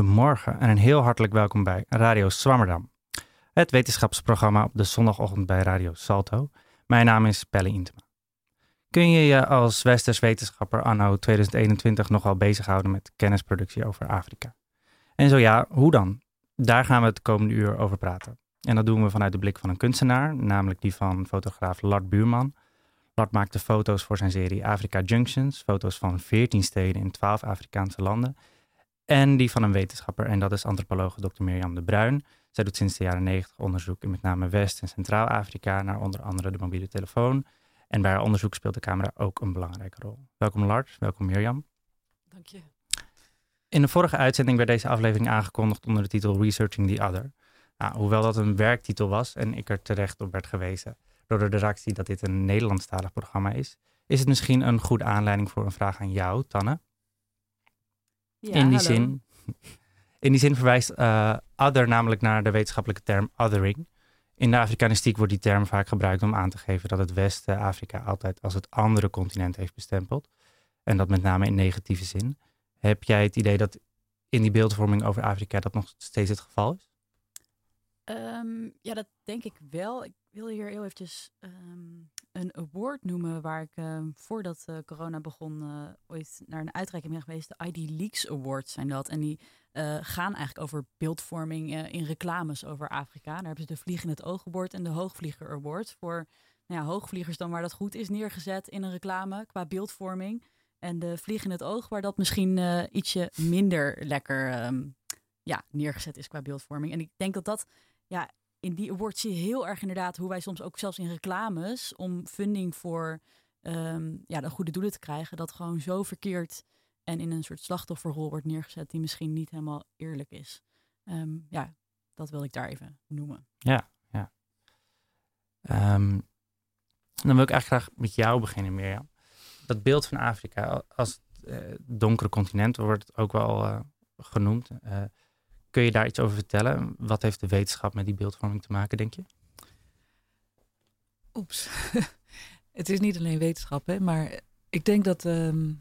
Goedemorgen en een heel hartelijk welkom bij Radio Swammerdam. Het wetenschapsprogramma op de zondagochtend bij Radio Salto. Mijn naam is Pelle Intema. Kun je je als westers wetenschapper anno 2021 nogal bezighouden met kennisproductie over Afrika? En zo ja, hoe dan? Daar gaan we het komende uur over praten. En dat doen we vanuit de blik van een kunstenaar, namelijk die van fotograaf Lart Buurman. Lart maakte foto's voor zijn serie Africa Junctions, foto's van 14 steden in 12 Afrikaanse landen. En die van een wetenschapper, en dat is antropologe Dr. Mirjam de Bruin. Zij doet sinds de jaren 90 onderzoek in met name West- en Centraal-Afrika, naar onder andere de mobiele telefoon. En bij haar onderzoek speelt de camera ook een belangrijke rol. Welkom Lart, welkom Mirjam. Dank je. In de vorige uitzending werd deze aflevering aangekondigd onder de titel Researching the Other. Nou, hoewel dat een werktitel was en ik er terecht op werd gewezen door de redactie dat dit een Nederlandstalig programma is, is het misschien een goede aanleiding voor een vraag aan jou, Tanne. Ja, in, die hallo. zin, in die zin verwijst eh, other namelijk naar de wetenschappelijke term othering. In de Afrikanistiek wordt die term vaak gebruikt om aan te geven dat het Westen Afrika altijd als het andere continent heeft bestempeld. En dat met name in negatieve zin. Heb jij het idee dat in die beeldvorming over Afrika dat nog steeds het geval is? Ehm, ja, dat denk ik wel. Ik wil hier heel eventjes ehm, een award noemen waar ik ehm, voordat eh, corona begon eh, ooit naar een uitreiking ben geweest. De ID Leaks Awards zijn dat. En die eh, gaan eigenlijk over beeldvorming in reclames over Afrika. Daar hebben ze de Vlieg in het Oog Award en de Hoogvlieger Award voor nou ja, hoogvliegers dan waar dat goed is neergezet in een reclame qua beeldvorming. En de Vlieg in het Oog waar dat misschien ietsje minder lekker ehm, ja, neergezet is qua beeldvorming. En ik denk dat dat ja, in die awards zie je heel erg inderdaad hoe wij soms ook zelfs in reclames om funding voor ehm, ja, de goede doelen te krijgen, dat gewoon zo verkeerd en in een soort slachtofferrol wordt neergezet die misschien niet helemaal eerlijk is. Ehm, ja, dat wil ik daar even noemen. Ja, ja. Ehm, dan wil ik eigenlijk graag met jou beginnen, Mirjam. Dat beeld van Afrika als eh, donkere continent wordt het ook wel eh, genoemd. Eh, kun je daar iets over vertellen? Wat heeft de wetenschap met die beeldvorming te maken, denk je? Oeps. het is niet alleen wetenschap, hè, maar ik denk dat ehm,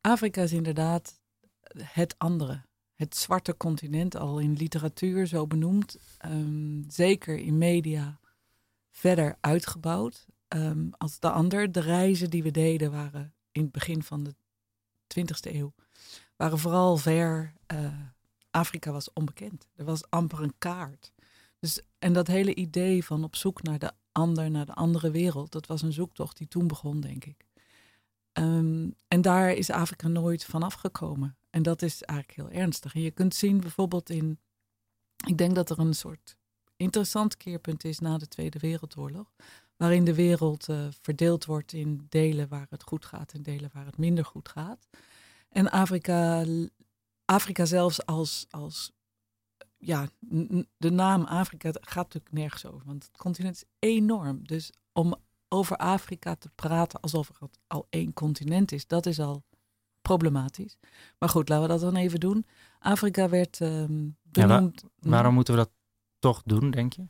Afrika is inderdaad het andere. Het zwarte continent, al in literatuur zo benoemd. Ehm, zeker in media verder uitgebouwd ehm, als de ander. De reizen die we deden waren in het begin van de 20e eeuw. Waren vooral ver. eh, Afrika was onbekend. Er was amper een kaart. Dus, en dat hele idee van op zoek naar de ander, naar de andere wereld, dat was een zoektocht die toen begon, denk ik. Ehm, en daar is Afrika nooit van afgekomen. En dat is eigenlijk heel ernstig. En je kunt zien bijvoorbeeld in. Ik denk dat er een soort interessant keerpunt is na de Tweede Wereldoorlog. Waarin de wereld eh, verdeeld wordt in delen waar het goed gaat en delen waar het minder goed gaat. En Afrika, Afrika zelfs als, als ja, de naam Afrika gaat natuurlijk nergens over, want het continent is enorm. Dus om over Afrika te praten alsof het al één continent is, dat is al problematisch. Maar goed, laten we dat dan even doen. Afrika werd Ja, wa- benoemd. Waarom moeten we dat toch doen, denk je?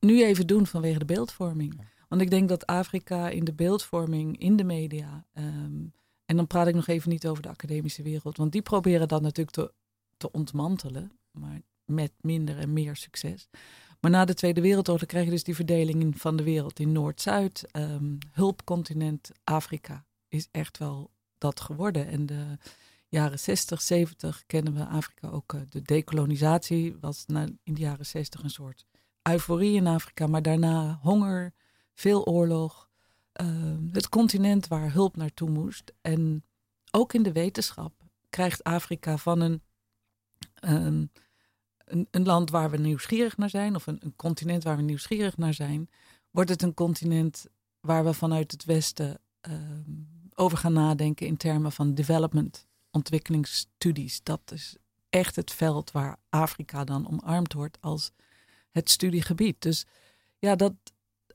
nu even doen vanwege de beeldvorming. Want ik denk dat Afrika in de beeldvorming, in de media. ehm, en dan praat ik nog even niet over de academische wereld. Want die proberen dat natuurlijk te, te ontmantelen. Maar met minder en meer succes. Maar na de Tweede Wereldoorlog krijg je dus die verdeling in- van de wereld in Noord-Zuid. ehm, hulpcontinent Afrika is echt wel dat geworden. En de jaren 60, 70 kennen we Afrika ook. eh, de decolonisatie was in de jaren 60 een soort euforie in Afrika, maar daarna honger, veel oorlog. Ehm, het continent waar hulp naartoe moest. En ook in de wetenschap krijgt Afrika van een, ehm, een, een land waar we nieuwsgierig naar zijn, of een, een continent waar we nieuwsgierig naar zijn, wordt het een continent waar we vanuit het Westen ehm, over gaan nadenken in termen van development, ontwikkelingsstudies. Dat is echt het veld waar Afrika dan omarmd wordt als het studiegebied. Dus ja, dat,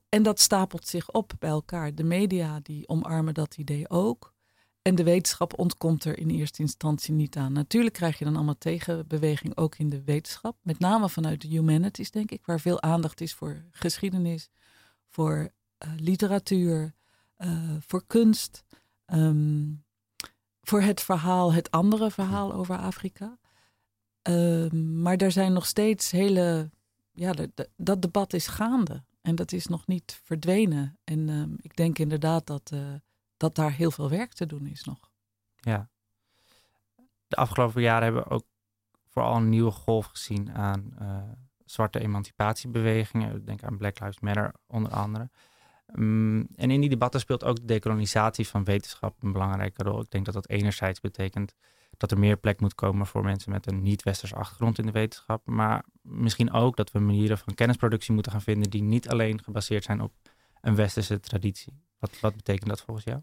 en dat stapelt zich op bij elkaar. De media die omarmen dat idee ook. En de wetenschap ontkomt er in eerste instantie niet aan. Natuurlijk krijg je dan allemaal tegenbeweging ook in de wetenschap. Met name vanuit de humanities, denk ik, waar veel aandacht is voor geschiedenis, voor eh, literatuur, eh, voor kunst, ehm, voor het verhaal, het andere verhaal over Afrika. Ehm, maar er zijn nog steeds hele. Ja, dat debat is gaande. En dat is nog niet verdwenen. En ehm, ik denk inderdaad dat, uh, dat daar heel veel werk te doen is nog. Ja. De afgelopen jaren hebben we ook vooral een nieuwe golf gezien aan uh, zwarte emancipatiebewegingen. Denk aan Black Lives Matter onder andere. Um, en in die debatten speelt ook de decolonisatie van wetenschap een belangrijke rol. Ik denk dat dat enerzijds betekent dat er meer plek moet komen voor mensen met een niet-westers achtergrond in de wetenschap. Maar misschien ook dat we manieren van kennisproductie moeten gaan vinden die niet alleen gebaseerd zijn op een westerse traditie. Wat, wat betekent dat volgens jou?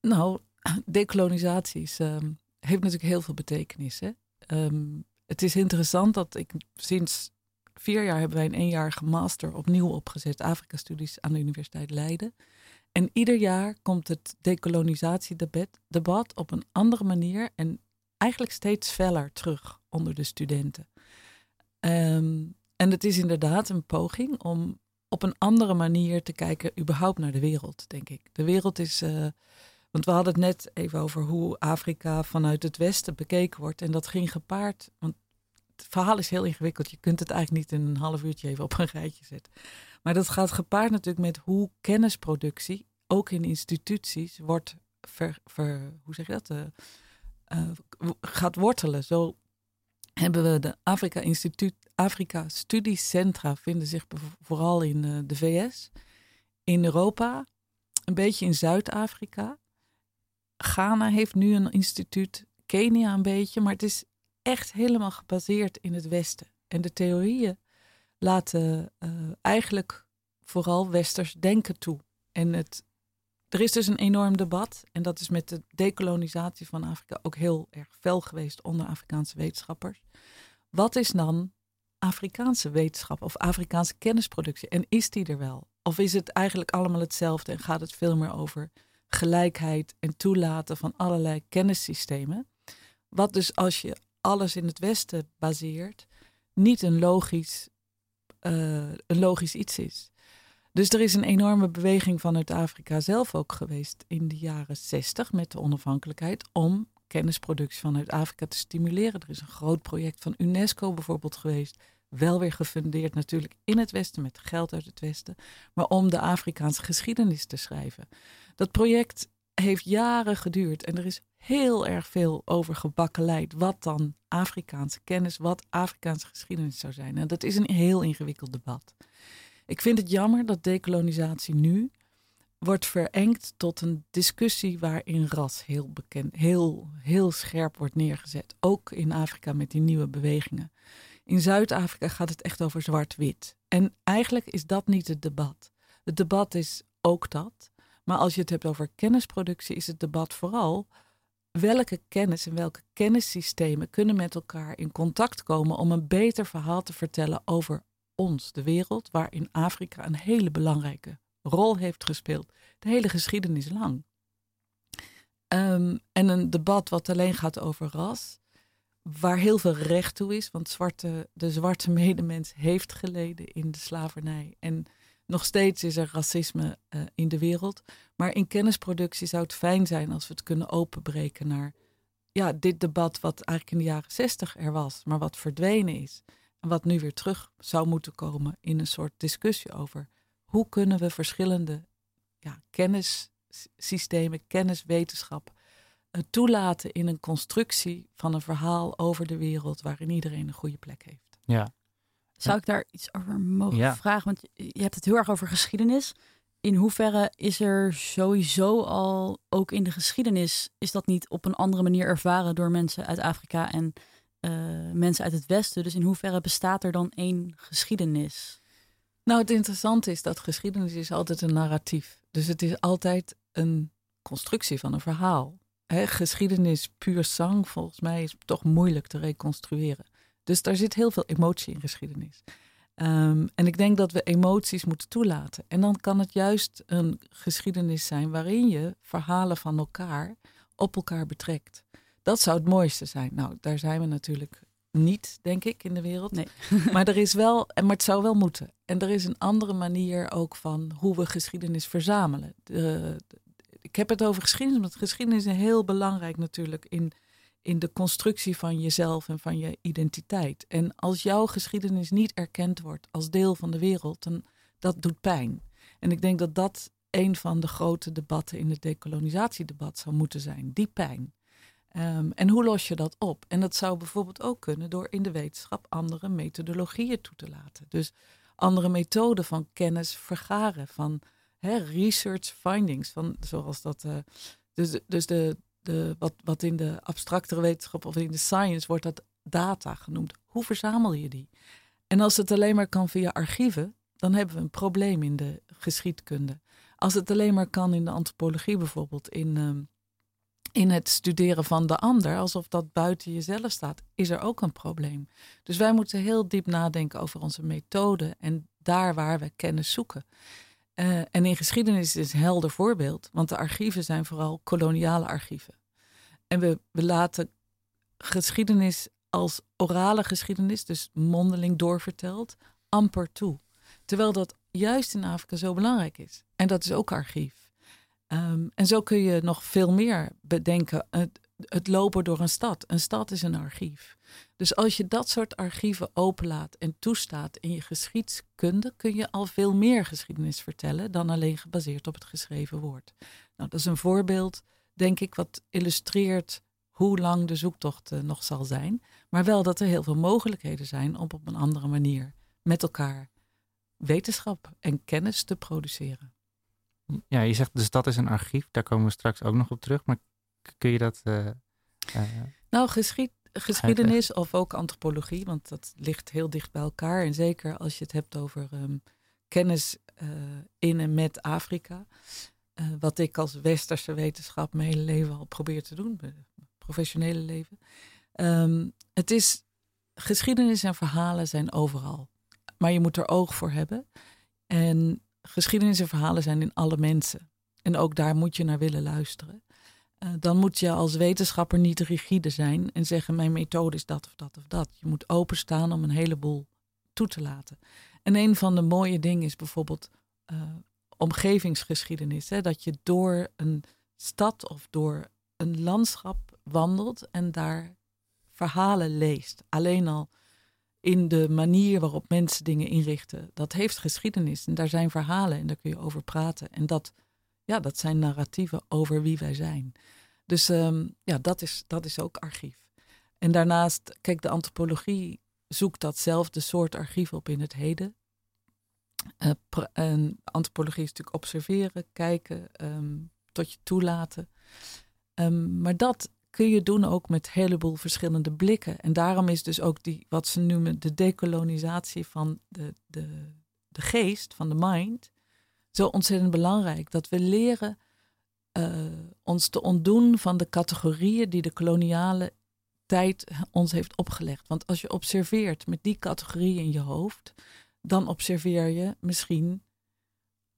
Nou, decolonisatie um, heeft natuurlijk heel veel betekenis. Hè? Um, het is interessant dat ik sinds vier jaar hebben wij een eenjarige master opnieuw opgezet, Afrika-studies aan de Universiteit Leiden. En ieder jaar komt het decolonisatiedebat op een andere manier en eigenlijk steeds feller terug onder de studenten. Ehm, en het is inderdaad een poging om op een andere manier te kijken, überhaupt naar de wereld, denk ik. De wereld is. Uh, want we hadden het net even over hoe Afrika vanuit het Westen bekeken wordt. En dat ging gepaard. Want het verhaal is heel ingewikkeld. Je kunt het eigenlijk niet in een half uurtje even op een rijtje zetten. Maar dat gaat gepaard natuurlijk met hoe kennisproductie, ook in instituties, wordt ver, hoe zeg je dat? Uh, uh, gaat wortelen. Zo hebben we de Afrika Instituut, Afrika Studiecentra vinden zich vooral in uh, de VS, in Europa, een beetje in Zuid-Afrika. Ghana heeft nu een instituut, Kenia een beetje, maar het is echt helemaal gebaseerd in het Westen. En de theorieën laten uh, eigenlijk vooral westers denken toe. En het er is dus een enorm debat. En dat is met de decolonisatie van Afrika ook heel erg fel geweest onder Afrikaanse wetenschappers. Wat is dan Afrikaanse wetenschap of Afrikaanse kennisproductie? En is die er wel? Of is het eigenlijk allemaal hetzelfde en gaat het veel meer over gelijkheid en toelaten van allerlei kennissystemen? Wat dus als je alles in het Westen baseert, niet een logisch, uh, een logisch iets is. Dus er is een enorme beweging vanuit Afrika zelf ook geweest in de jaren 60 met de onafhankelijkheid om kennisproductie vanuit Afrika te stimuleren. Er is een groot project van UNESCO bijvoorbeeld geweest, wel weer gefundeerd natuurlijk in het Westen met geld uit het Westen, maar om de Afrikaanse geschiedenis te schrijven. Dat project heeft jaren geduurd en er is heel erg veel over gebakkeleid wat dan Afrikaanse kennis, wat Afrikaanse geschiedenis zou zijn. En dat is een heel ingewikkeld debat. Ik vind het jammer dat decolonisatie nu wordt verengd tot een discussie waarin ras heel bekend, heel, heel scherp wordt neergezet. Ook in Afrika met die nieuwe bewegingen. In Zuid-Afrika gaat het echt over zwart-wit. En eigenlijk is dat niet het debat. Het debat is ook dat. Maar als je het hebt over kennisproductie, is het debat vooral welke kennis en welke kennissystemen kunnen met elkaar in contact komen om een beter verhaal te vertellen over ons, de wereld, waarin Afrika een hele belangrijke rol heeft gespeeld, de hele geschiedenis lang. Ehm, en een debat wat alleen gaat over ras, waar heel veel recht toe is, want zwarte, de zwarte medemens heeft geleden in de slavernij. En nog steeds is er racisme uh, in de wereld. Maar in kennisproductie zou het fijn zijn als we het kunnen openbreken naar ja, dit debat wat eigenlijk in de jaren zestig er was, maar wat verdwenen is wat nu weer terug zou moeten komen in een soort discussie over hoe kunnen we verschillende ja, kennissystemen, kenniswetenschap uh, toelaten in een constructie van een verhaal over de wereld waarin iedereen een goede plek heeft. Ja. Zou ik daar iets over mogen vragen? Want je hebt het heel erg over geschiedenis. In hoeverre is er sowieso al, ook in de geschiedenis, is dat niet op een andere manier ervaren door mensen uit Afrika en uh, mensen uit het Westen. Dus in hoeverre bestaat er dan één geschiedenis? Nou, het interessante is dat geschiedenis is altijd een narratief. Dus het is altijd een constructie van een verhaal. Geschiedenis puur zang, volgens mij, is toch moeilijk te reconstrueren. Dus daar zit heel veel emotie in geschiedenis. Um, en ik denk dat we emoties moeten toelaten. En dan kan het juist een geschiedenis zijn waarin je verhalen van elkaar op elkaar betrekt. Dat zou het mooiste zijn. Nou, daar zijn we natuurlijk niet, denk ik, in de wereld. Nee. maar er is wel, maar het zou wel moeten. En er is een andere manier ook van hoe we geschiedenis verzamelen. De, ik heb het over geschiedenis, want geschiedenis is heel belangrijk natuurlijk in, in de constructie van jezelf en van je identiteit. En als jouw geschiedenis niet erkend wordt als deel van de wereld, dan dat doet pijn. En ik denk dat dat een van de grote debatten in het decolonisatiedebat zou moeten zijn. Die pijn. Ehm, en hoe los je dat op? En dat zou bijvoorbeeld ook kunnen door in de wetenschap andere methodologieën toe te laten. Dus andere methoden van kennis vergaren, van research findings, van, zoals dat. Uh, dus dus de, de, wat, wat in de abstractere wetenschap of in de science wordt dat data genoemd. Hoe verzamel je die? En als het alleen maar kan via archieven, dan hebben we een probleem in de geschiedkunde. Als het alleen maar kan in de antropologie bijvoorbeeld, in, ehm, in het studeren van de ander, alsof dat buiten jezelf staat, is er ook een probleem. Dus wij moeten heel diep nadenken over onze methode en daar waar we kennis zoeken. Uh, en in geschiedenis is een helder voorbeeld, want de archieven zijn vooral koloniale archieven. En we, we laten geschiedenis als orale geschiedenis, dus mondeling doorverteld, amper toe. Terwijl dat juist in Afrika zo belangrijk is. En dat is ook archief. Um, en zo kun je nog veel meer bedenken. Het, lopen door een stad. Een stad is een archief. Dus als je dat soort archieven openlaat en toestaat in je geschiedkunde, kun je al veel meer geschiedenis vertellen dan alleen gebaseerd op het geschreven woord. Nou, dat is een voorbeeld, denk ik, wat illustreert hoe lang de zoektocht uh, nog zal zijn. Maar wel dat er heel veel mogelijkheden zijn om op een andere manier met elkaar wetenschap en kennis te produceren. Ja, je zegt dus dat is een archief, daar komen we straks ook nog op terug. Maar kun je dat. Uh, uh, nou, geschied, geschiedenis of ook antropologie, want dat ligt heel dicht bij elkaar. En zeker als je het hebt over um, kennis uh, in en met Afrika. wat ik als westerse wetenschap mijn hele leven al probeer te doen, mijn professionele leven. Um, het is geschiedenis en verhalen zijn overal maar je moet er oog voor hebben. En geschiedenis en verhalen zijn in alle mensen. En ook daar moet je naar willen luisteren. Uh, dan moet je als wetenschapper niet rigide zijn en zeggen: Mijn methode is dat of dat of dat. Je moet openstaan om een heleboel toe te laten. En een van de mooie dingen is bijvoorbeeld uh, omgevingsgeschiedenis. Hè? Dat je door een stad of door een landschap wandelt en daar verhalen leest. Alleen al in de manier waarop mensen dingen inrichten. Dat heeft geschiedenis en daar zijn verhalen en daar kun je over praten. En dat, ja, dat zijn narratieven over wie wij zijn. Dus um, ja, dat is, dat is ook archief. En daarnaast, kijk, de antropologie zoekt datzelfde soort archief op in het heden. Uh, en antropologie is natuurlijk observeren, kijken, um, tot je toelaten. Um, maar dat kun je doen ook met een heleboel verschillende blikken. En daarom is dus ook die, wat ze noemen de dekolonisatie van de, de, de geest, van de mind, zo ontzettend belangrijk. Dat we leren uh, ons te ontdoen van de categorieën die de koloniale tijd ons heeft opgelegd. Want als je observeert met die categorieën in je hoofd, dan observeer je misschien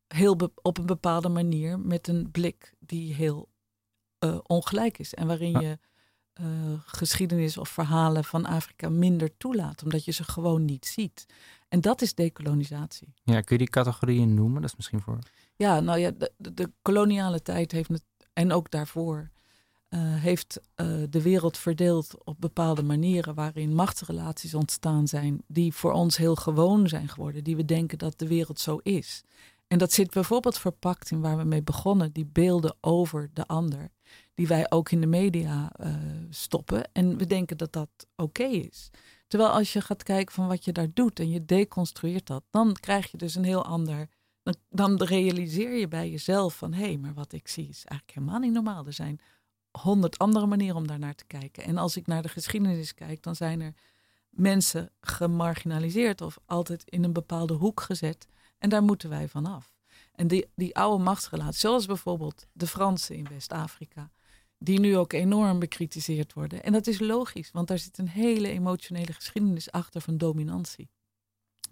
heel op een bepaalde manier met een blik die heel uh, ongelijk is. En waarin je uh, geschiedenis of verhalen van Afrika minder toelaat, omdat je ze gewoon niet ziet. En dat is decolonisatie. Ja, kun je die categorieën noemen? Dat is misschien voor. Ja, nou ja, de, de koloniale tijd heeft het, en ook daarvoor, uh, heeft de wereld verdeeld op bepaalde manieren waarin machtsrelaties ontstaan zijn, die voor ons heel gewoon zijn geworden, die we denken dat de wereld zo is. En dat zit bijvoorbeeld verpakt in waar we mee begonnen, die beelden over de ander die wij ook in de media uh, stoppen. En we denken dat dat oké is. Terwijl als je gaat kijken van wat je daar doet en je deconstrueert dat, dan krijg je dus een heel ander. Dan, dan realiseer je bij jezelf van hé, hey, maar wat ik zie is eigenlijk helemaal niet normaal. Er zijn honderd andere manieren om daar naar te kijken. En als ik naar de geschiedenis kijk, dan zijn er mensen gemarginaliseerd of altijd in een bepaalde hoek gezet. En daar moeten wij vanaf. En die, die oude machtsrelatie, zoals bijvoorbeeld de Fransen in West-Afrika, die nu ook enorm bekritiseerd worden. En dat is logisch, want daar zit een hele emotionele geschiedenis achter van dominantie.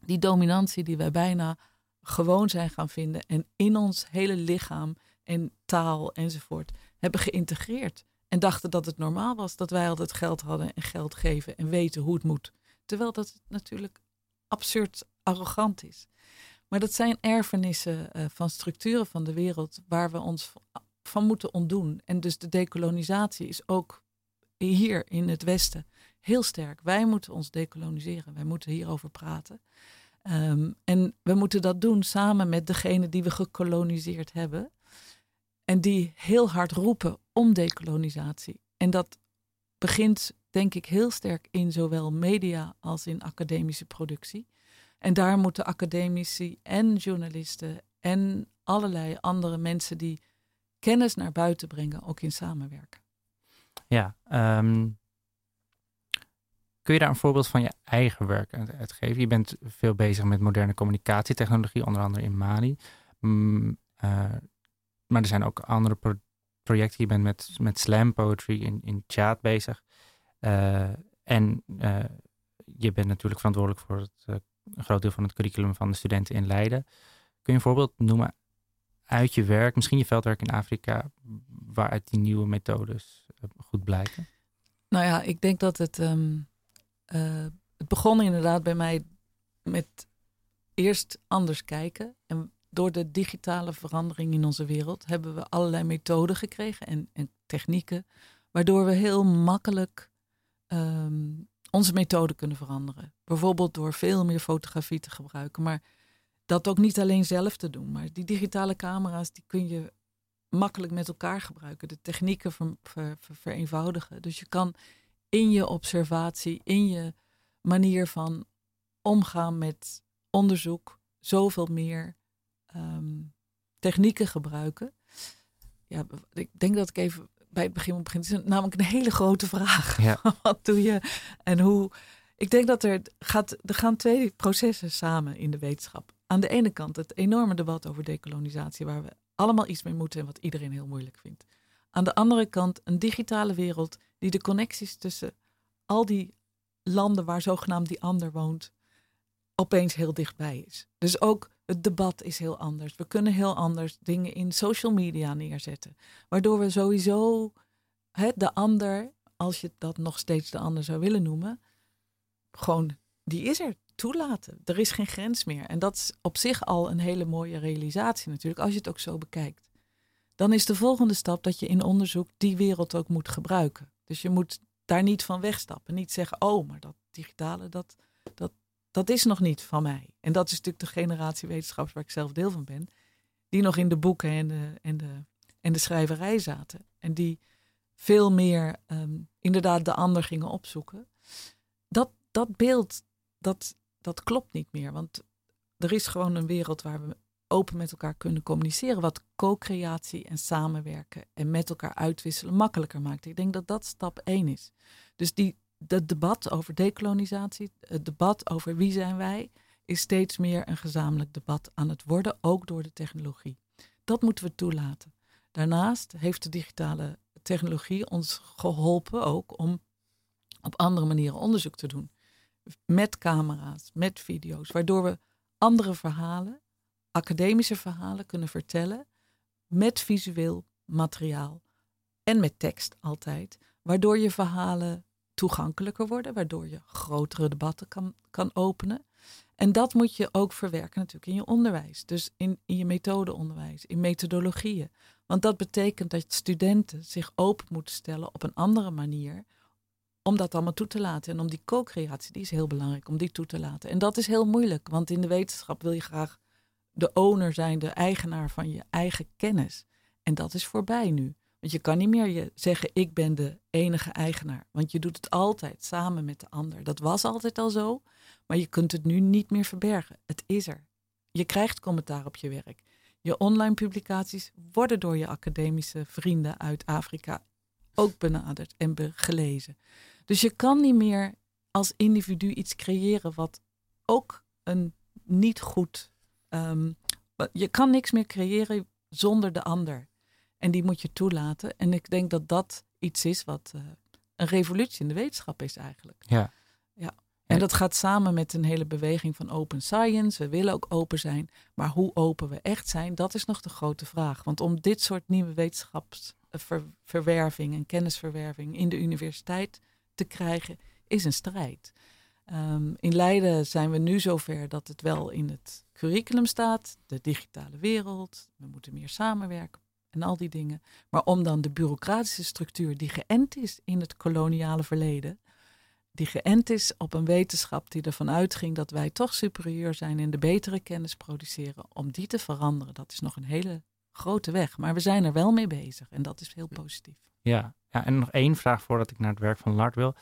Die dominantie die wij bijna gewoon zijn gaan vinden en in ons hele lichaam en taal enzovoort hebben geïntegreerd. En dachten dat het normaal was dat wij altijd geld hadden en geld geven en weten hoe het moet. Terwijl dat natuurlijk absurd arrogant is. Maar dat zijn erfenissen uh, van structuren van de wereld waar we ons van moeten ontdoen. En dus de dekolonisatie is ook hier in het Westen heel sterk. Wij moeten ons dekoloniseren. Wij moeten hierover praten. Ehm, en we moeten dat doen samen met degene die we gekoloniseerd hebben. En die heel hard roepen om dekolonisatie. En dat begint, denk ik, heel sterk in zowel media als in academische productie. En daar moeten academici en journalisten en allerlei andere mensen die kennis naar buiten brengen ook in samenwerken. Ja, ehm, kun je daar een voorbeeld van je eigen werk uit geven? Je bent veel bezig met moderne communicatietechnologie, onder andere in Mali. Mm, uh, maar er zijn ook andere projecten. Je bent met, met slam poetry in, in chat bezig. Uh, en uh, je bent natuurlijk verantwoordelijk voor het, een groot deel van het curriculum van de studenten in Leiden. Kun je een voorbeeld noemen uit je werk, misschien je veldwerk in Afrika, waaruit die nieuwe methodes goed blijken? Nou ja, ik denk dat het, um, uh, het begon inderdaad bij mij met eerst anders kijken. En door de digitale verandering in onze wereld hebben we allerlei methoden gekregen en, en technieken, waardoor we heel makkelijk um, onze methode kunnen veranderen. Bijvoorbeeld door veel meer fotografie te gebruiken, maar dat ook niet alleen zelf te doen. Maar die digitale camera's, die kun je makkelijk met elkaar gebruiken. De technieken ver, ver, vereenvoudigen. Dus je kan in je observatie, in je manier van omgaan met onderzoek, zoveel meer um, technieken gebruiken. Ja, ik denk dat ik even bij het begin beginnen. Het is namelijk een hele grote vraag. Ja. Wat doe je en hoe? Ik denk dat er gaat, er gaan twee processen samen in de wetenschap. Aan de ene kant het enorme debat over dekolonisatie, waar we allemaal iets mee moeten en wat iedereen heel moeilijk vindt. Aan de andere kant een digitale wereld die de connecties tussen al die landen waar zogenaamd die ander woont, opeens heel dichtbij is. Dus ook het debat is heel anders. We kunnen heel anders dingen in social media neerzetten. Waardoor we sowieso hè, de ander, als je dat nog steeds de ander zou willen noemen, gewoon, die is er toelaten. Er is geen grens meer. En dat is op zich al een hele mooie realisatie natuurlijk, als je het ook zo bekijkt. Dan is de volgende stap dat je in onderzoek die wereld ook moet gebruiken. Dus je moet daar niet van wegstappen. Niet zeggen, oh, maar dat digitale, dat, dat, dat is nog niet van mij. En dat is natuurlijk de generatie wetenschappers waar ik zelf deel van ben. Die nog in de boeken en de, en de, en de schrijverij zaten. En die veel meer ehm, inderdaad de ander gingen opzoeken. Dat, dat beeld, dat, dat klopt niet meer. Want er is gewoon een wereld waar we open met elkaar kunnen communiceren. Wat co-creatie en samenwerken en met elkaar uitwisselen makkelijker maakt. Ik denk dat dat stap één is. Dus die, dat debat over dekolonisatie, het debat over wie zijn wij, is steeds meer een gezamenlijk debat aan het worden, ook door de technologie. Dat moeten we toelaten. Daarnaast heeft de digitale technologie ons geholpen ook om op andere manieren onderzoek te doen met camera's, met video's, waardoor we andere verhalen, academische verhalen kunnen vertellen met visueel materiaal en met tekst altijd, waardoor je verhalen toegankelijker worden, waardoor je grotere debatten kan, kan openen. En dat moet je ook verwerken natuurlijk in je onderwijs, dus in, in je methodeonderwijs, in methodologieën. Want dat betekent dat studenten zich open moeten stellen op een andere manier om dat allemaal toe te laten. En om die co-creatie, die is heel belangrijk, om die toe te laten. En dat is heel moeilijk, want in de wetenschap wil je graag de owner zijn, de eigenaar van je eigen kennis. En dat is voorbij nu. Want je kan niet meer je zeggen, ik ben de enige eigenaar. Want je doet het altijd samen met de ander. Dat was altijd al zo, maar je kunt het nu niet meer verbergen. Het is er. Je krijgt commentaar op je werk. Je online publicaties worden door je academische vrienden uit Afrika ook benaderd en gelezen. Dus je kan niet meer als individu iets creëren wat ook een niet goed. Um, je kan niks meer creëren zonder de ander. En die moet je toelaten. En ik denk dat dat iets is wat uh, een revolutie in de wetenschap is eigenlijk. Ja. ja. En dat gaat samen met een hele beweging van open science. We willen ook open zijn. Maar hoe open we echt zijn, dat is nog de grote vraag. Want om dit soort nieuwe wetenschapsverwerving en kennisverwerving in de universiteit te krijgen, is een strijd. Um, in Leiden zijn we nu zover dat het wel in het curriculum staat, de digitale wereld, we moeten meer samenwerken, en al die dingen. Maar om dan de bureaucratische structuur die geënt is in het koloniale verleden, die geënt is op een wetenschap die ervan uitging dat wij toch superieur zijn en de betere kennis produceren, om die te veranderen, dat is nog een hele grote weg. Maar we zijn er wel mee bezig en dat is heel positief. Ja, ja en nog één vraag voordat ik naar het werk van Lart wil.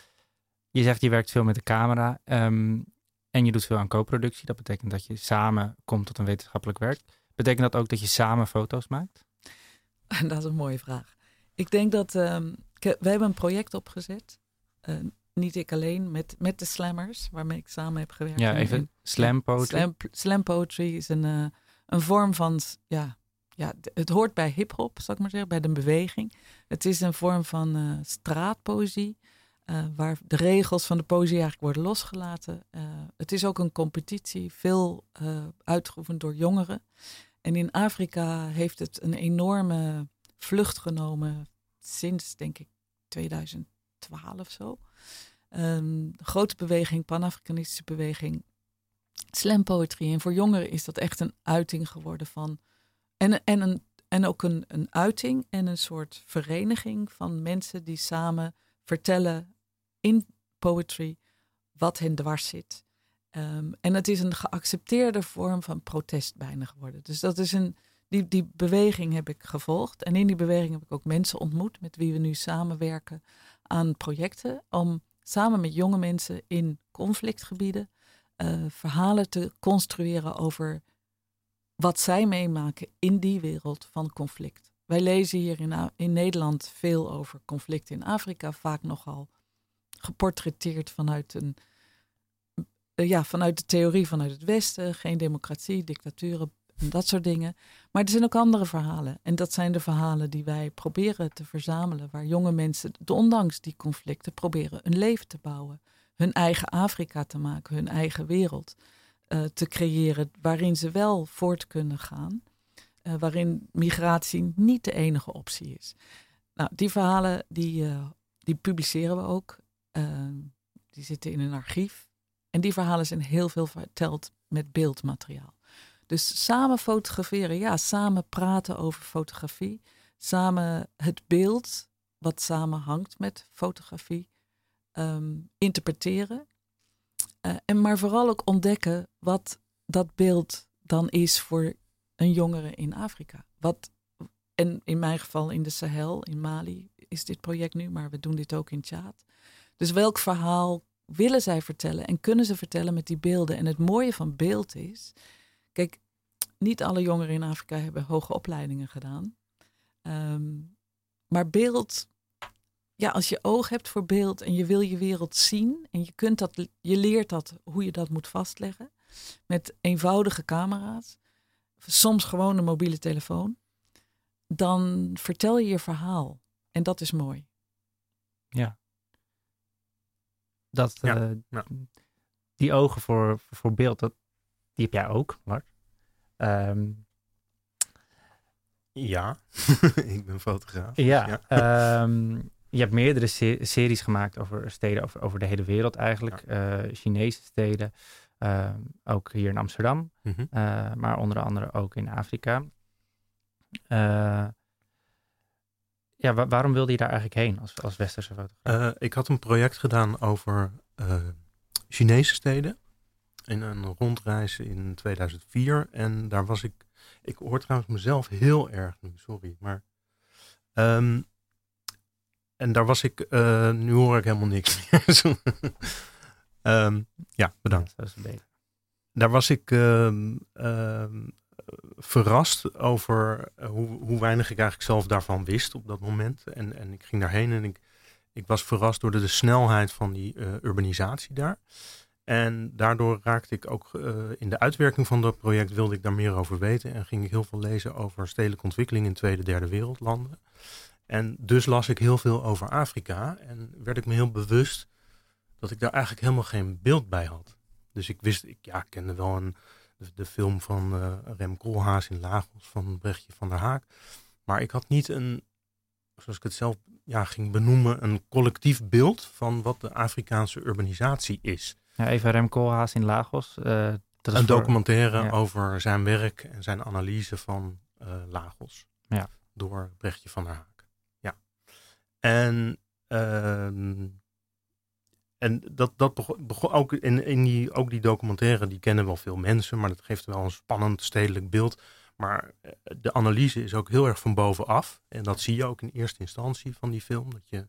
Je zegt je werkt veel met de camera ehm, en je doet veel aan co-productie. Dat betekent dat je samen komt tot een wetenschappelijk werk. Betekent dat ook dat je samen foto's maakt? Dat is een mooie vraag. Ik denk dat um, we hebben een project opgezet. Uh, niet ik alleen, met, met de slammers, waarmee ik samen heb gewerkt. Ja, even slam poetry. Slam, slam poetry is een, uh, een vorm van, ja, ja, het hoort bij hip-hop, zal ik maar zeggen, bij de beweging. Het is een vorm van uh, straatpoëzie, uh, waar de regels van de poëzie eigenlijk worden losgelaten. het is ook een competitie, veel uitgeoefend door jongeren. En in Afrika heeft het een enorme vlucht genomen sinds, denk ik, 2012 zo. Um, grote beweging, Pan-Afrikanistische beweging, slam poetry. En voor jongeren is dat echt een uiting geworden van. En, en, een, en ook een, een uiting en een soort vereniging van mensen die samen vertellen in poetry wat hen dwars zit. Um, en het is een geaccepteerde vorm van protest bijna geworden. Dus dat is een, die, die beweging heb ik gevolgd. En in die beweging heb ik ook mensen ontmoet met wie we nu samenwerken aan projecten. Om samen met jonge mensen in conflictgebieden uh, verhalen te construeren over wat zij meemaken in die wereld van conflict. Wij lezen hier in, in Nederland veel over conflicten in Afrika, vaak nogal geportretteerd vanuit een uh, ja, vanuit de theorie vanuit het Westen, geen democratie, dictaturen, en dat soort dingen. Maar er zijn ook andere verhalen. En dat zijn de verhalen die wij proberen te verzamelen. Waar jonge mensen, ondanks die conflicten, proberen een leven te bouwen. Hun eigen Afrika te maken, hun eigen wereld uh, te creëren. Waarin ze wel voort kunnen gaan. Uh, waarin migratie niet de enige optie is. Nou, die verhalen die, uh, die publiceren we ook. die zitten in een archief. En die verhalen zijn heel veel verteld met beeldmateriaal. Dus samen fotograferen, ja, samen praten over fotografie. Samen het beeld wat samenhangt met fotografie um, interpreteren. Uh, en maar vooral ook ontdekken wat dat beeld dan is voor een jongere in Afrika. Wat, en in mijn geval in de Sahel, in Mali is dit project nu, maar we doen dit ook in Tjaad. Dus welk verhaal willen zij vertellen en kunnen ze vertellen met die beelden? En het mooie van beeld is, Kijk, niet alle jongeren in Afrika hebben hoge opleidingen gedaan. Um, maar beeld, ja, als je oog hebt voor beeld en je wil je wereld zien en je kunt dat, je leert dat hoe je dat moet vastleggen met eenvoudige camera's, soms gewoon een mobiele telefoon, dan vertel je je verhaal en dat is mooi. Ja. Dat, ja, ja. Die ogen voor, voor beeld, dat, die heb jij ook, Lars. Um, ja, ik ben fotograaf. Ja, ja. Um, je hebt meerdere se series gemaakt over steden over, over de hele wereld eigenlijk. Ja. Uh, Chinese steden, uh, ook hier in Amsterdam, mm -hmm. uh, maar onder andere ook in Afrika. Ja, wa waarom wilde je daar eigenlijk heen als, als westerse fotograaf? ik had een project gedaan over Chinese steden in een rondreis in 2004. En daar was ik. Ik hoor trouwens mezelf heel erg nu, sorry. Maar. Um, en daar was ik. Uh, nu hoor ik helemaal niks meer. um, ja, bedankt. Dat is beter. Daar was ik uh, verrast over hoe, hoe weinig ik eigenlijk zelf daarvan wist op dat moment. En, en ik ging daarheen en ik, ik was verrast door de, snelheid van die uh, urbanisatie daar. En daardoor raakte ik ook uh, in de uitwerking van dat project wilde ik daar meer over weten. En ging ik heel veel lezen over stedelijke ontwikkeling in tweede, derde wereldlanden. En dus las ik heel veel over Afrika. En werd ik me heel bewust dat ik daar eigenlijk helemaal geen beeld bij had. Dus ik wist, ik ja, kende wel een, de, de film van uh, Rem Koolhaas in Lagos van Brechtje van der Haak. Maar ik had niet een, zoals ik het zelf ja, ging benoemen, een collectief beeld van wat de Afrikaanse urbanisatie is. Ja, even Rem Koolhaas in Lagos. Uh, dat een voor, documentaire ja. over zijn werk en zijn analyse van uh, Lagos. Ja. door Brechtje van der Haak. Ja. En, ehm, en dat, dat begon, ook in, in die, ook die documentaire, die kennen wel veel mensen, maar dat geeft wel een spannend stedelijk beeld. Maar eh, de analyse is ook heel erg van bovenaf. En dat zie je ook in eerste instantie van die film. Dat je,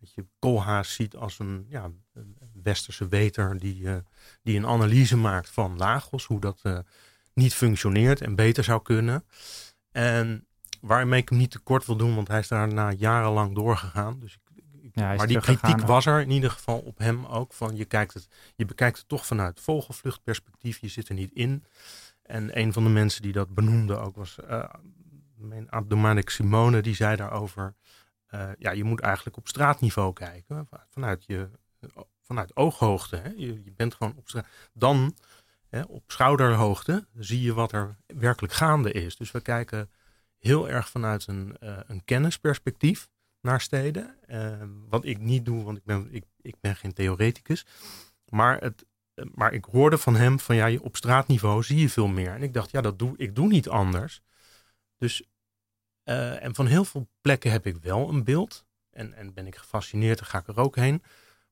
dat je Koolhaas ziet als een, ja, een westerse weter die, uh, die een analyse maakt van Lagos. Hoe dat uh, niet functioneert en beter zou kunnen. En waarmee ik hem niet tekort wil doen, want hij is daarna jarenlang doorgegaan. Dus ja, maar die kritiek was er in ieder geval op hem ook. Van je, kijkt het, je bekijkt het toch vanuit vogelvluchtperspectief. Je zit er niet in. En een van de mensen die dat benoemde ook was uh, mijn Dominic Simone. Die zei daarover, uh, ja, je moet eigenlijk op straatniveau kijken. Vanuit, je, vanuit ooghoogte. Hè. Je, je bent gewoon op straat. Dan hè, op schouderhoogte zie je wat er werkelijk gaande is. Dus we kijken heel erg vanuit een, uh, een kennisperspectief naar steden. wat ik niet doe, want ik ben, ik, ik ben geen theoreticus. Maar het, maar ik hoorde van hem van ja, op straatniveau zie je veel meer. En ik dacht, ja, dat doe ik doe niet anders. Dus, uh, en van heel veel plekken heb ik wel een beeld. En, en ben ik gefascineerd, dan ga ik er ook heen.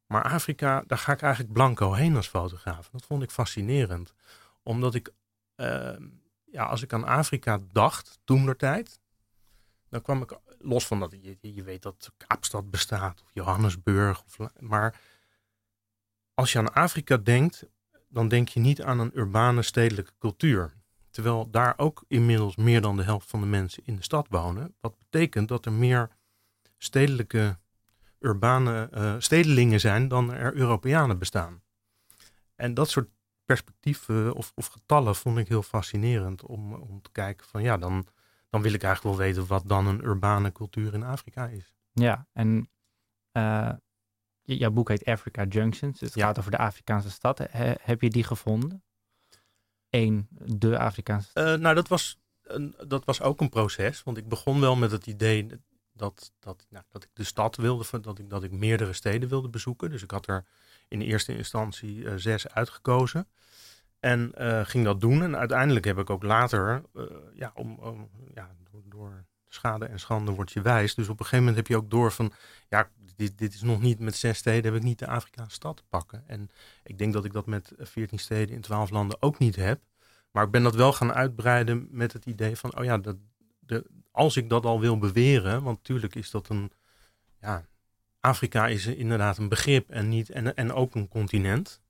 Maar Afrika, daar ga ik eigenlijk blanco heen als fotograaf. Dat vond ik fascinerend. Omdat ik, uh, ja, als ik aan Afrika dacht, toen der tijd, dan kwam ik los van dat je, je weet dat Kaapstad bestaat, of Johannesburg, of, maar als je aan Afrika denkt, dan denk je niet aan een urbane stedelijke cultuur. Terwijl daar ook inmiddels meer dan de helft van de mensen in de stad wonen. Wat betekent dat er meer stedelijke, urbane uh, stedelingen zijn dan er Europeanen bestaan. En dat soort perspectieven of, of getallen vond ik heel fascinerend om, om te kijken van ja, dan, dan wil ik eigenlijk wel weten wat dan een urbane cultuur in Afrika is. Ja, en uh, jouw boek heet Africa Junctions. Het gaat over de Afrikaanse stad. heb je die gevonden? Eén, de Afrikaanse stad? Uh, nou, dat was, dat was ook een proces. Want ik begon wel met het idee dat, dat, nou, dat ik de stad wilde, dat ik, dat ik meerdere steden wilde bezoeken. Dus ik had er in eerste instantie uh, zes uitgekozen. En uh, ging dat doen. En uiteindelijk heb ik ook later, ja, om, om, ja, door, door schade en schande word je wijs. Dus op een gegeven moment heb je ook door van, ja, dit, dit is nog niet met zes steden, heb ik niet de Afrikaanse stad te pakken. En ik denk dat ik dat met veertien steden in twaalf landen ook niet heb. Maar ik ben dat wel gaan uitbreiden met het idee van, oh ja, dat, de, als ik dat al wil beweren, want natuurlijk is dat een, ja, Afrika is inderdaad een begrip en, niet, en, en ook een continent.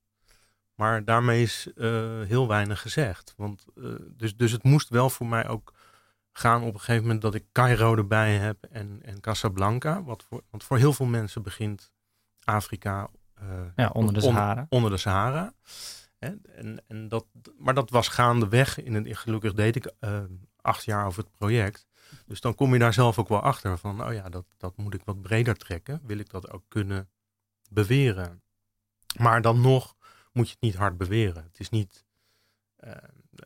Maar daarmee is uh, heel weinig gezegd. Want, uh, dus, dus het moest wel voor mij ook gaan op een gegeven moment dat ik Cairo erbij heb en, en Casablanca. Wat voor, want voor heel veel mensen begint Afrika uh, ja, onder de Sahara. onder de Sahara. En, en, en dat, maar dat was gaandeweg. In een, gelukkig deed ik uh, acht jaar over het project. Dus dan kom je daar zelf ook wel achter van, oh ja, dat, dat moet ik wat breder trekken. Wil ik dat ook kunnen beweren? Maar dan nog moet je het niet hard beweren. Het is niet, uh,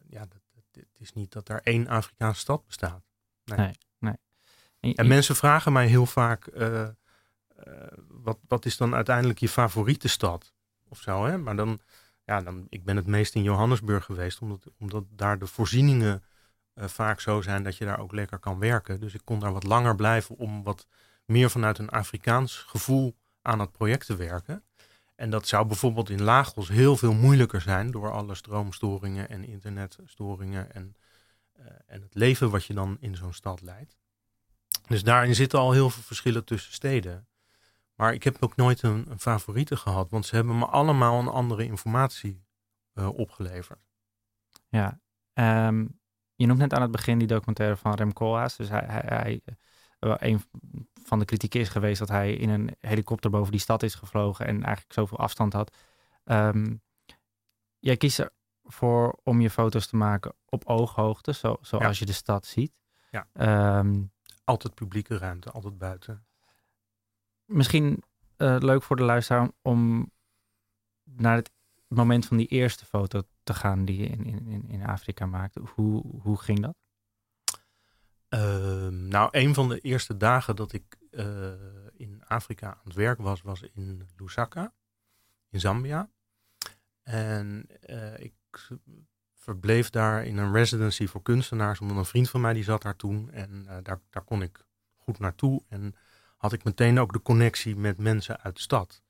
ja, het is niet dat er één Afrikaanse stad bestaat. Nee, nee. En, mensen vragen mij heel vaak, uh, uh, wat, wat is dan uiteindelijk je favoriete stad? Of zo, hè? Maar dan, ja, dan, ik ben het meest in Johannesburg geweest, omdat, omdat daar de voorzieningen uh, vaak zo zijn dat je daar ook lekker kan werken. Dus ik kon daar wat langer blijven om wat meer vanuit een Afrikaans gevoel aan het project te werken. En dat zou bijvoorbeeld in Lagos heel veel moeilijker zijn door alle stroomstoringen en internetstoringen en, uh, en het leven wat je dan in zo'n stad leidt. Dus daarin zitten al heel veel verschillen tussen steden. Maar ik heb ook nooit een, een favoriete gehad, want ze hebben me allemaal een andere informatie uh, opgeleverd. Ja, um, je noemt net aan het begin die documentaire van Rem Koolhaas. Dus hij, hij, hij een van de kritiek is geweest dat hij in een helikopter boven die stad is gevlogen en eigenlijk zoveel afstand had. Um, jij kiest ervoor om je foto's te maken op ooghoogte, zo, zoals je de stad ziet. Ja. Um, altijd publieke ruimte, altijd buiten. Misschien uh, leuk voor de luisteraar om naar het moment van die eerste foto te gaan die je in, in, in Afrika maakte. Hoe, hoe ging dat? Uh, nou, een van de eerste dagen dat ik uh, in Afrika aan het werk was, was in Lusaka, in Zambia. En uh, ik verbleef daar in een residency voor kunstenaars. Omdat een vriend van mij die zat daar toen. En daar, daar kon ik goed naartoe. En had ik meteen ook de connectie met mensen uit de stad.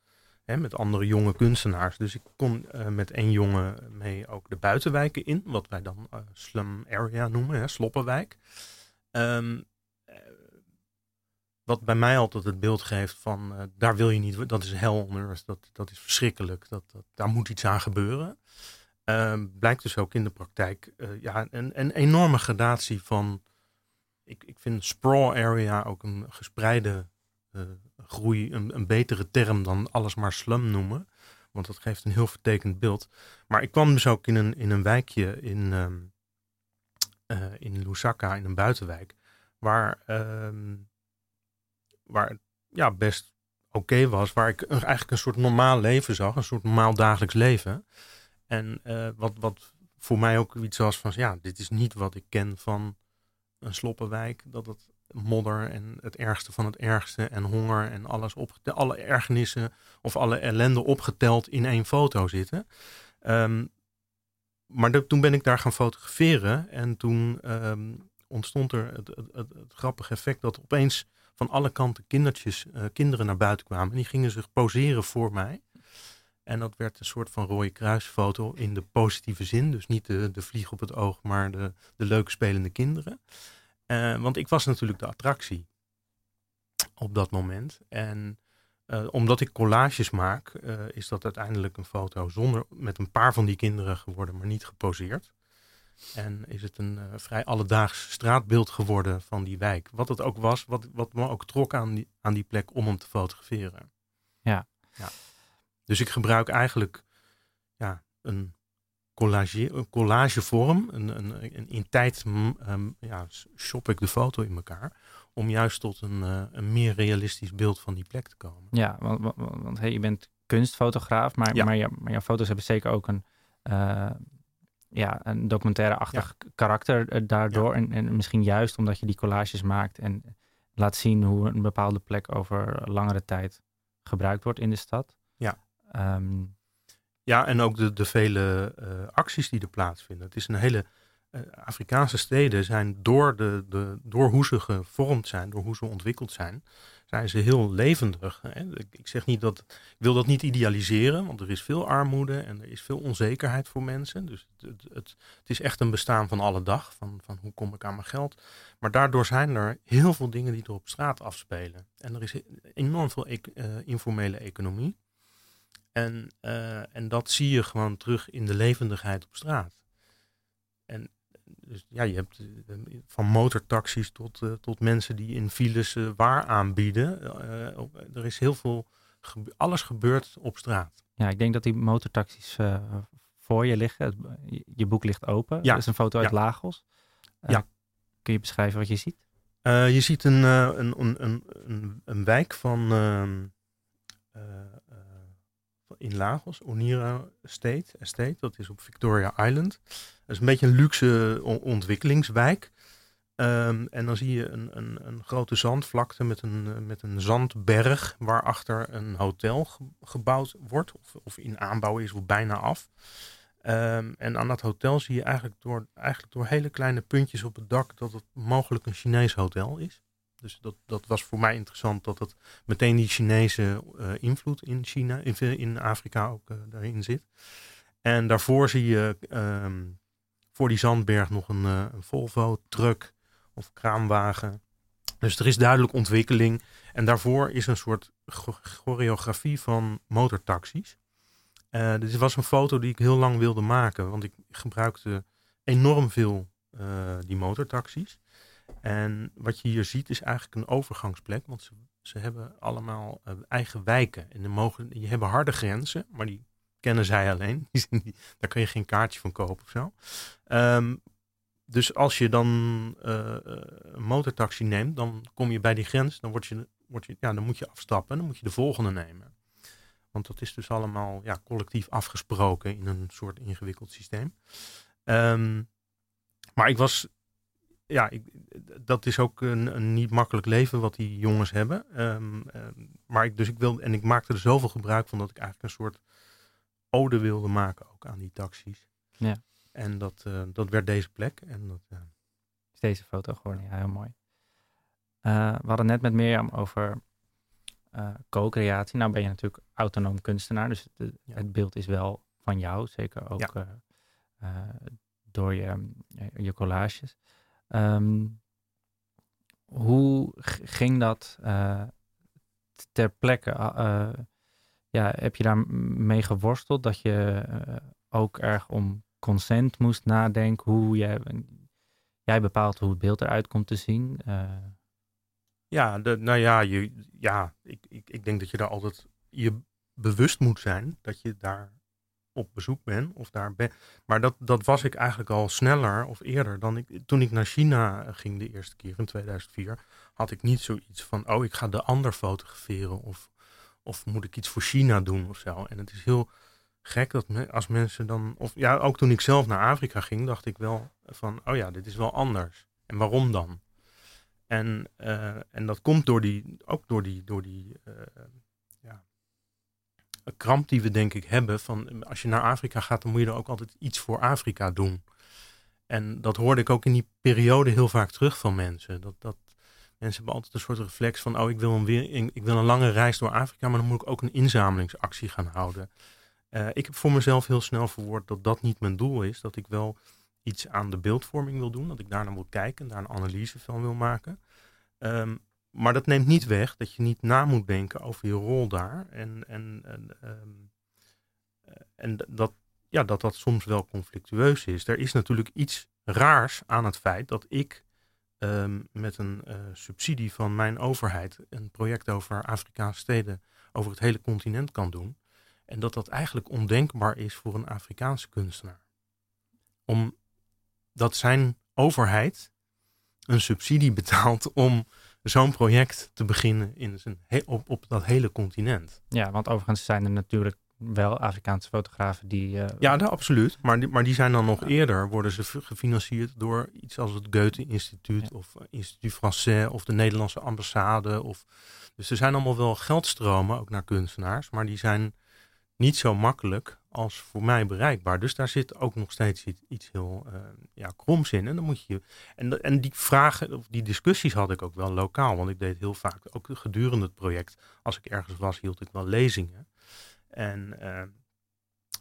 Hè, met andere jonge kunstenaars. Dus ik kon met één jongen mee ook de buitenwijken in. Wat wij dan slum area noemen, hè, Sloppenwijk. Um, wat bij mij altijd het beeld geeft van uh, daar wil je niet, dat is hell on dat, dat is verschrikkelijk, dat, dat, daar moet iets aan gebeuren. Uh, blijkt dus ook in de praktijk uh, ja, een, een enorme gradatie van, ik, ik vind sprawl area ook een gespreide groei, een, een betere term dan alles maar slum noemen. Want dat geeft een heel vertekend beeld. Maar ik kwam dus ook in een, in een wijkje in, um, in Lusaka, in een buitenwijk, waar ehm, waar ja, best oké was. Waar ik eigenlijk een soort normaal leven zag. Een soort normaal dagelijks leven. En uh, wat, wat voor mij ook iets was van, ja, dit is niet wat ik ken van een sloppenwijk. Dat het modder en het ergste van het ergste en honger en alles op alle ergernissen of alle ellende opgeteld in één foto zitten. Um, maar toen ben ik daar gaan fotograferen en toen um, ontstond er het, het, het, grappige effect dat opeens van alle kanten kindertjes, uh, kinderen naar buiten kwamen. Die gingen zich poseren voor mij. En dat werd een soort van rode kruisfoto in de positieve zin. Dus niet de, de vlieg op het oog, maar de, de leuk spelende kinderen. Uh, want ik was natuurlijk de attractie op dat moment. En uh, omdat ik collages maak, is dat uiteindelijk een foto zonder, met een paar van die kinderen geworden, maar niet geposeerd. En is het een uh, vrij alledaags straatbeeld geworden van die wijk. Wat het ook was, wat, wat me ook trok aan die, aan die plek om hem te fotograferen. Ja. ja. Dus ik gebruik eigenlijk ja, een, collage, een collagevorm. Een, een, een, in tijd um, ja, shop ik de foto in elkaar. Om juist tot een, uh, een meer realistisch beeld van die plek te komen. Ja, want, want, want hey, je bent kunstfotograaf, maar, ja. maar, je, maar jouw foto's hebben zeker ook een... Uh, ja, een documentaire-achtig ja. karakter daardoor. Ja. En, en misschien juist omdat je die collages maakt en laat zien hoe een bepaalde plek over langere tijd gebruikt wordt in de stad. Ja, um, ja en ook de, de vele uh, acties die er plaatsvinden. Het is een hele. Uh, Afrikaanse steden zijn door, de, de, door hoe ze gevormd zijn, door hoe ze ontwikkeld zijn, zijn ze heel levendig. Hè? Ik, zeg niet dat, wil dat niet idealiseren, want er is veel armoede en er is veel onzekerheid voor mensen. Dus het, het, is echt een bestaan van alle dag, van, van hoe kom ik aan mijn geld. Maar daardoor zijn er heel veel dingen die er op straat afspelen. En er is enorm veel e uh, informele economie. En, uh, en dat zie je gewoon terug in de levendigheid op straat. En dus ja, je hebt van motortaxis tot, uh, tot mensen die in files uh, waar aanbieden. Er is heel veel, gebe alles gebeurt op straat. Ja, ik denk dat die motortaxis voor je liggen. Je boek ligt open. Ja. Dat is een foto uit ja. Lagos. ja. Kun je beschrijven wat je ziet? je ziet een, een, een, een, een, wijk van ehm, in Lagos, Onira Estate, Estate, dat is op Victoria Island. Dat is een beetje een luxe ontwikkelingswijk. Um, en dan zie je een, een, een, grote zandvlakte met een, met een zandberg waarachter een hotel ge gebouwd wordt, of, of, in aanbouw is, of bijna af. Um, en aan dat hotel zie je eigenlijk door, eigenlijk door hele kleine puntjes op het dak dat het mogelijk een Chinees hotel is. Dus dat, dat was voor mij interessant dat het meteen die Chinese uh, invloed in China, in, in Afrika ook daarin zit. En daarvoor zie je um, voor die zandberg nog een, uh, een Volvo truck of kraamwagen. Dus er is duidelijk ontwikkeling. En daarvoor is een soort choreografie van motortaxis. Uh, dit was een foto die ik heel lang wilde maken, want ik gebruikte enorm veel uh, die motortaxis. En wat je hier ziet is eigenlijk een overgangsplek, want ze, ze hebben allemaal eigen wijken. En die, mogen, die hebben harde grenzen, maar die kennen zij alleen. Daar kun je geen kaartje van kopen of zo. Um, dus als je dan uh, een motortaxi neemt, dan kom je bij die grens, dan, word je, je, ja, dan moet je afstappen en dan moet je de volgende nemen. Want dat is dus allemaal ja, collectief afgesproken in een soort ingewikkeld systeem. Um, maar ik was ja, ik, dat is ook een, een, niet makkelijk leven wat die jongens hebben. Um, maar ik, dus ik wil, en ik maakte er zoveel gebruik van dat ik eigenlijk een soort ode wilde maken ook aan die taxis. Ja. En dat, uh, dat werd deze plek. En dat, uh... Is deze foto geworden, ja, heel mooi. Uh, we hadden net met Mirjam over co-creatie. Nou ben je natuurlijk autonoom kunstenaar, dus het, ja. het beeld is wel van jou, zeker ook ja. door je, je collages. Um, hoe ging dat ter plekke? Ja, heb je daar mee geworsteld dat je ook erg om consent moest nadenken hoe jij, jij bepaalt hoe het beeld eruit komt te zien. Uh... Ja, de, nou ja, je, ja ik, ik, ik denk dat je daar altijd je bewust moet zijn dat je daar op bezoek bent of daar ben. Maar dat, dat was ik eigenlijk al sneller of eerder dan ik. Toen ik naar China ging de eerste keer in 2004, had ik niet zoiets van: oh, ik ga de ander fotograferen of, of moet ik iets voor China doen of zo. En het is heel gek dat als mensen dan, of ja, ook toen ik zelf naar Afrika ging, dacht ik wel van, oh ja, dit is wel anders. En waarom dan? En, uh, en dat komt door die, ook door die, door die uh, ja, kramp die we denk ik hebben van, als je naar Afrika gaat, dan moet je er ook altijd iets voor Afrika doen. En dat hoorde ik ook in die periode heel vaak terug van mensen. Dat, dat mensen hebben altijd een soort reflex van, oh, ik wil een, weer, ik een lange reis door Afrika, maar dan moet ik ook een inzamelingsactie gaan houden. Uh, ik heb voor mezelf heel snel verwoord dat dat niet mijn doel is. Dat ik wel iets aan de beeldvorming wil doen. Dat ik daar naar wil kijken en daar een analyse van wil maken. Um, maar dat neemt niet weg dat je niet na moet denken over je rol daar. En, en, en, um, en dat, ja, dat dat soms wel conflictueus is. Er is natuurlijk iets raars aan het feit dat ik um, met een uh, subsidie van mijn overheid een project over Afrikaanse steden over het hele continent kan doen. En dat dat eigenlijk ondenkbaar is voor een Afrikaanse kunstenaar. Omdat zijn overheid een subsidie betaalt om zo'n project te beginnen in zijn op, op dat hele continent. Ja, want overigens zijn er natuurlijk wel Afrikaanse fotografen die... Uh... Ja, dat, absoluut. Maar die, maar die zijn dan nog eerder, worden ze gefinancierd door iets als het Goethe-instituut ja. of Instituut Français of de Nederlandse ambassade. Of, dus er zijn allemaal wel geldstromen, ook naar kunstenaars, maar die zijn niet zo makkelijk als voor mij bereikbaar. Dus daar zit ook nog steeds iets, iets heel uh, ja, kroms in. En dan moet je. En, en die vragen, of die discussies had ik ook wel lokaal. Want ik deed heel vaak, ook gedurende het project, als ik ergens was, hield ik wel lezingen. En, uh,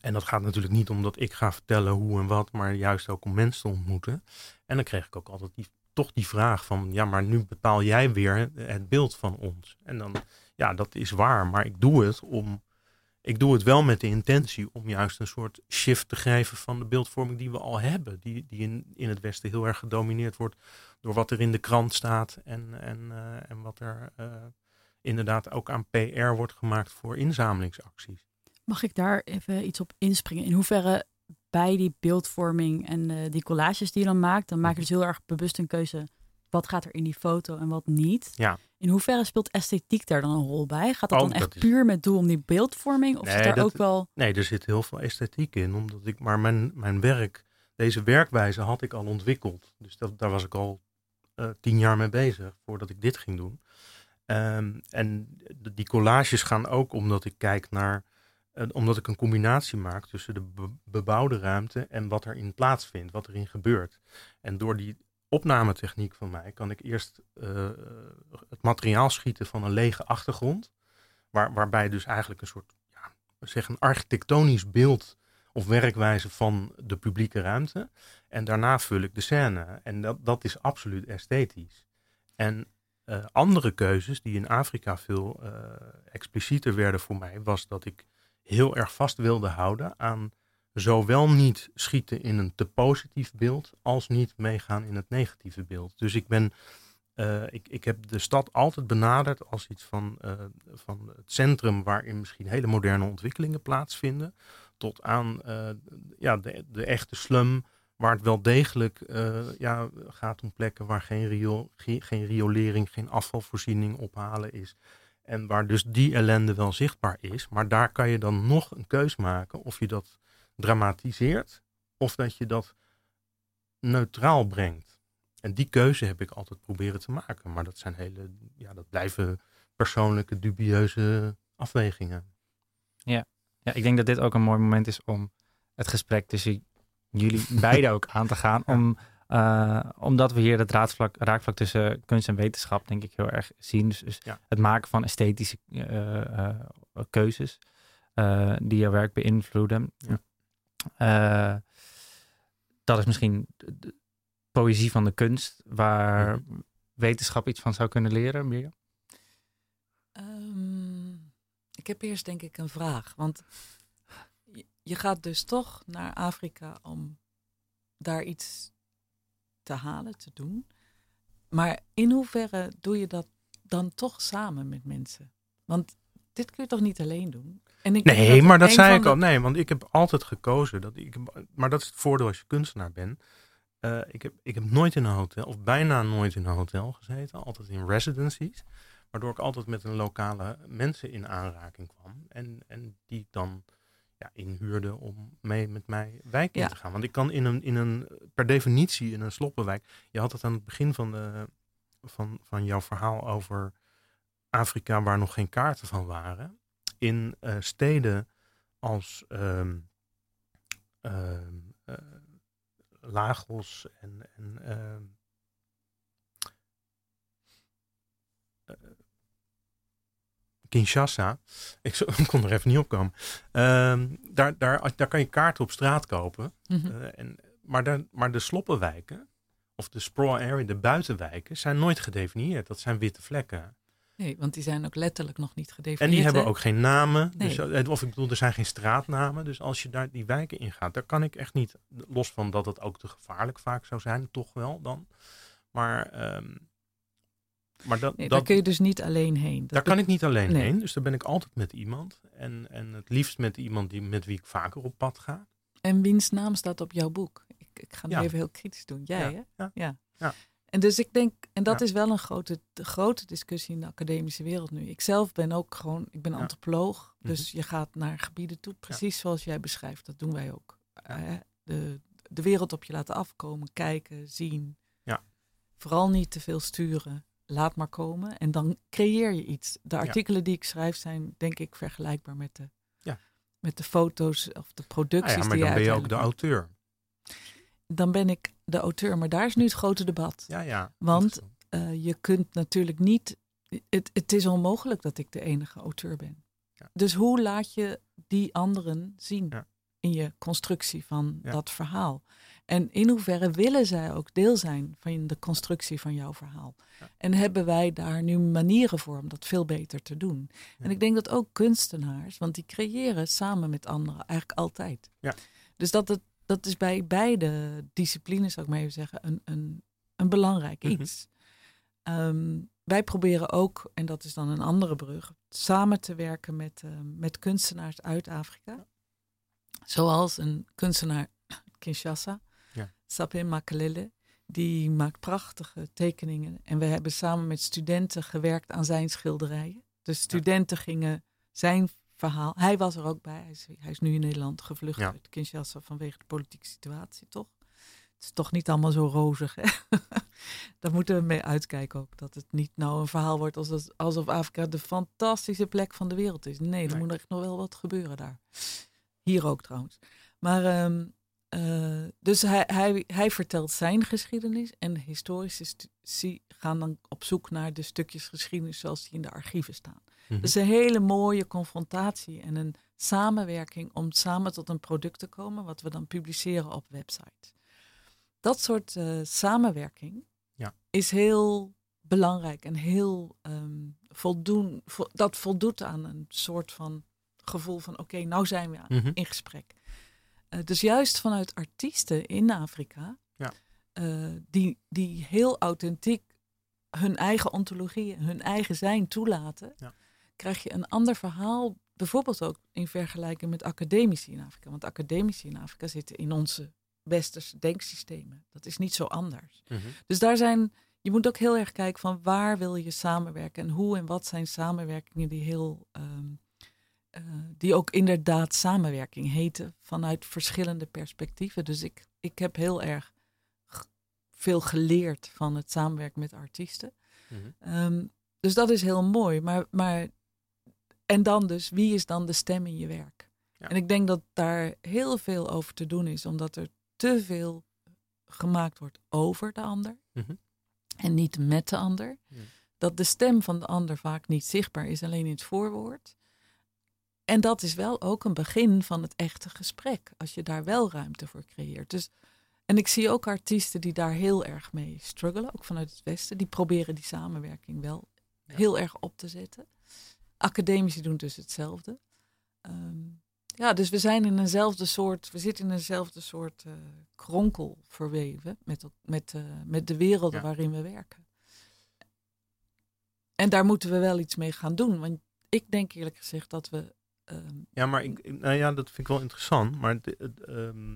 en dat gaat natuurlijk niet omdat ik ga vertellen hoe en wat, maar juist ook om mensen te ontmoeten. En dan kreeg ik ook altijd die, toch die vraag van, ja, maar nu bepaal jij weer het beeld van ons. En dan, ja, dat is waar, maar ik doe het om ik doe het wel met de intentie om juist een soort shift te geven van de beeldvorming die we al hebben. Die, die in, in het Westen heel erg gedomineerd wordt door wat er in de krant staat en, en, uh, en wat er uh, inderdaad ook aan PR wordt gemaakt voor inzamelingsacties. Mag ik daar even iets op inspringen? In hoeverre bij die beeldvorming en uh, die collages die je dan maakt, dan maak je dus heel erg bewust een keuze wat gaat er in die foto en wat niet. Ja. In hoeverre speelt esthetiek daar dan een rol bij? Gaat dat oh, dan echt puur met doel om die beeldvorming? Of nee, zit daar ook wel... Nee, er zit heel veel esthetiek in. Omdat ik, maar mijn, mijn werk, deze werkwijze had ik al ontwikkeld. Dus dat, daar was ik al uh, tien jaar mee bezig voordat ik dit ging doen. Um, en die collages gaan ook omdat ik kijk naar, uh, omdat ik een combinatie maak tussen de be bebouwde ruimte en wat erin plaatsvindt, wat erin gebeurt. En door die opnametechniek van mij kan ik eerst uh, het materiaal schieten van een lege achtergrond. Waar, waarbij dus eigenlijk een soort, ja, zeg een architectonisch beeld of werkwijze van de publieke ruimte. En daarna vul ik de scène. En dat, dat is absoluut esthetisch. En uh, andere keuzes die in Afrika veel uh, explicieter werden voor mij, was dat ik heel erg vast wilde houden aan zowel niet schieten in een te positief beeld als niet meegaan in het negatieve beeld. Dus ik ben, uh, ik, ik heb de stad altijd benaderd als iets van, van het centrum waarin misschien hele moderne ontwikkelingen plaatsvinden, tot aan ja, de, de echte slum, waar het wel degelijk ja, gaat om plekken waar geen, riool, geen riolering, geen afvalvoorziening ophalen is. En waar dus die ellende wel zichtbaar is. Maar daar kan je dan nog een keus maken of je dat dramatiseert of dat je dat neutraal brengt. En die keuze heb ik altijd proberen te maken. Maar dat zijn hele, ja, dat blijven persoonlijke, dubieuze afwegingen. Ja. ja, ik denk dat dit ook een mooi moment is om het gesprek tussen jullie beiden ook aan te gaan. Om, uh, omdat we hier het raadvlak, raakvlak tussen kunst en wetenschap, denk ik, heel erg zien. Dus, dus Ja. het maken van esthetische uh, uh, keuzes die je werk beïnvloeden. Ja. dat is misschien de poëzie van de kunst, waar wetenschap iets van zou kunnen leren, Mirjam? Um, ik heb eerst denk ik een vraag. Want je, gaat dus toch naar Afrika om daar iets te halen, te doen. Maar in hoeverre doe je dat dan toch samen met mensen? Want dit kun je toch niet alleen doen? En ik nee, dat maar dat zei ik de- al. Nee, want ik heb altijd gekozen. Dat ik, maar dat is het voordeel als je kunstenaar bent. Eh, ik, heb, ik heb nooit in een hotel, of bijna nooit in een hotel gezeten. Altijd in residencies. Waardoor ik altijd met een lokale mensen in aanraking kwam. En, en die dan ja, inhuurde om mee met mij wijk in Ja. te gaan. Want ik kan in een, in een, per definitie in een sloppenwijk. Je had het aan het begin van, de, van, van jouw verhaal over Afrika, waar nog geen kaarten van waren. In eh, steden als eh, Lagos en, en ehm, eh, Kinshasa. Ik, zo- kon er even niet op komen. Ehm, daar, daar, daar kan je kaarten op straat kopen. Mhm. Eh, en, maar, de, maar de sloppenwijken, of de sprawl area, de buitenwijken, zijn nooit gedefinieerd. Dat zijn witte vlekken. Nee, want die zijn ook letterlijk nog niet gedefinieerd. En die hebben hè? ook geen namen. Dus, Nee. of ik bedoel, er zijn geen straatnamen. Dus als je daar die wijken in gaat, daar kan ik echt niet, los van dat het ook te gevaarlijk vaak zou zijn, toch wel dan. Maar, ehm, maar dat, Nee, dat, daar kun je dus niet alleen heen. Dat daar kan ik niet alleen Nee. heen. Dus daar ben ik altijd met iemand. En, en het liefst met iemand die, met wie ik vaker op pad ga. En wiens naam staat op jouw boek? Ik, ik ga nu Ja. even heel kritisch doen. Jij, Ja, hè? ja, ja. En dus ik denk, en dat is wel een grote, grote discussie in de academische wereld nu. Ik zelf ben ook gewoon, ik ben antropoloog. Mhm. Dus je gaat naar gebieden toe, precies zoals jij beschrijft. Dat doen wij ook. Eh, de, de wereld op je laten afkomen, kijken, zien. Ja. Vooral niet te veel sturen. Laat maar komen. En dan creëer je iets. De Ja. artikelen die ik schrijf zijn, denk ik, vergelijkbaar met de, Ja. met de foto's of de producties Ah ja, maar die dan ben je ook de auteur. Dan ben ik de auteur. Maar daar is nu het grote debat. Ja, ja. Want-. Eh, je kunt natuurlijk niet. Het, het is onmogelijk dat ik de enige auteur ben. Ja. Dus hoe laat je die anderen zien in je constructie van dat verhaal? En in hoeverre willen zij ook deel zijn van de constructie van jouw verhaal? Ja. En hebben wij daar nu manieren voor om dat veel beter te doen? Ja. En ik denk dat ook kunstenaars, want die creëren samen met anderen eigenlijk altijd. Ja. Dus dat, het, dat is bij beide disciplines, zou ik maar even zeggen, een, een, een belangrijk Mhm. iets. Ehm, wij proberen ook, en dat is dan een andere brug, samen te werken met, ehm, met kunstenaars uit Afrika. Zoals een kunstenaar Kinshasa, Sapin Makalele. Die maakt prachtige tekeningen. En we hebben samen met studenten gewerkt aan zijn schilderijen. Dus studenten gingen zijn verhaal. Hij was er ook bij. Hij is, hij is nu in Nederland gevlucht Ja. uit Kinshasa vanwege de politieke situatie, toch? Het is toch niet allemaal zo rozig, hè? Daar moeten we mee uitkijken ook. Dat het niet nou een verhaal wordt alsof, alsof Afrika de fantastische plek van de wereld is. Nee, er Nee. moet echt nog wel wat gebeuren daar. Hier ook trouwens. Maar ehm, eh, dus hij, hij, hij vertelt zijn geschiedenis en historici gaan dan op zoek naar de stukjes geschiedenis zoals die in de archieven staan. Mhm. Dus een hele mooie confrontatie en een samenwerking om samen tot een product te komen, wat we dan publiceren op websites. Dat soort eh, samenwerking Ja. is heel belangrijk en heel ehm, voldoen, vo- dat voldoet aan een soort van gevoel van oké, nou zijn we Mhm. in gesprek. Eh, dus juist vanuit artiesten in Afrika, Ja. eh, die, die heel authentiek hun eigen ontologie, hun eigen zijn toelaten, Ja. krijg je een ander verhaal. Bijvoorbeeld ook in vergelijking met academici in Afrika. Want academici in Afrika zitten in onze westerse denksystemen. Dat is niet zo anders. Mhm. Dus daar zijn, je moet ook heel erg kijken van waar wil je samenwerken en hoe en wat zijn samenwerkingen die heel, ehm, eh, die ook inderdaad samenwerking heten vanuit verschillende perspectieven. Dus ik, ik heb heel erg veel geleerd van het samenwerken met artiesten. Mhm. Ehm, dus dat is heel mooi. Maar, maar, en dan dus, wie is dan de stem in je werk? Ja. En ik denk dat daar heel veel over te doen is, omdat er te veel gemaakt wordt over de ander Mhm. en niet met de ander. Dat de stem van de ander vaak niet zichtbaar is, alleen in het voorwoord. En dat is wel ook een begin van het echte gesprek, als je daar wel ruimte voor creëert. Dus, en ik zie ook artiesten die daar heel erg mee struggelen, ook vanuit het Westen. Die proberen die samenwerking wel Ja. heel erg op te zetten. Academici doen dus hetzelfde. Ehm, ja, dus we zijn in eenzelfde soort, we zitten in eenzelfde soort eh, kronkel verweven met, met, eh, met de werelden Ja. waarin we werken. En daar moeten we wel iets mee gaan doen. Want ik denk eerlijk gezegd dat we. Ehm, Ja, maar ik, nou ja, dat vind ik wel interessant. Maar ehm,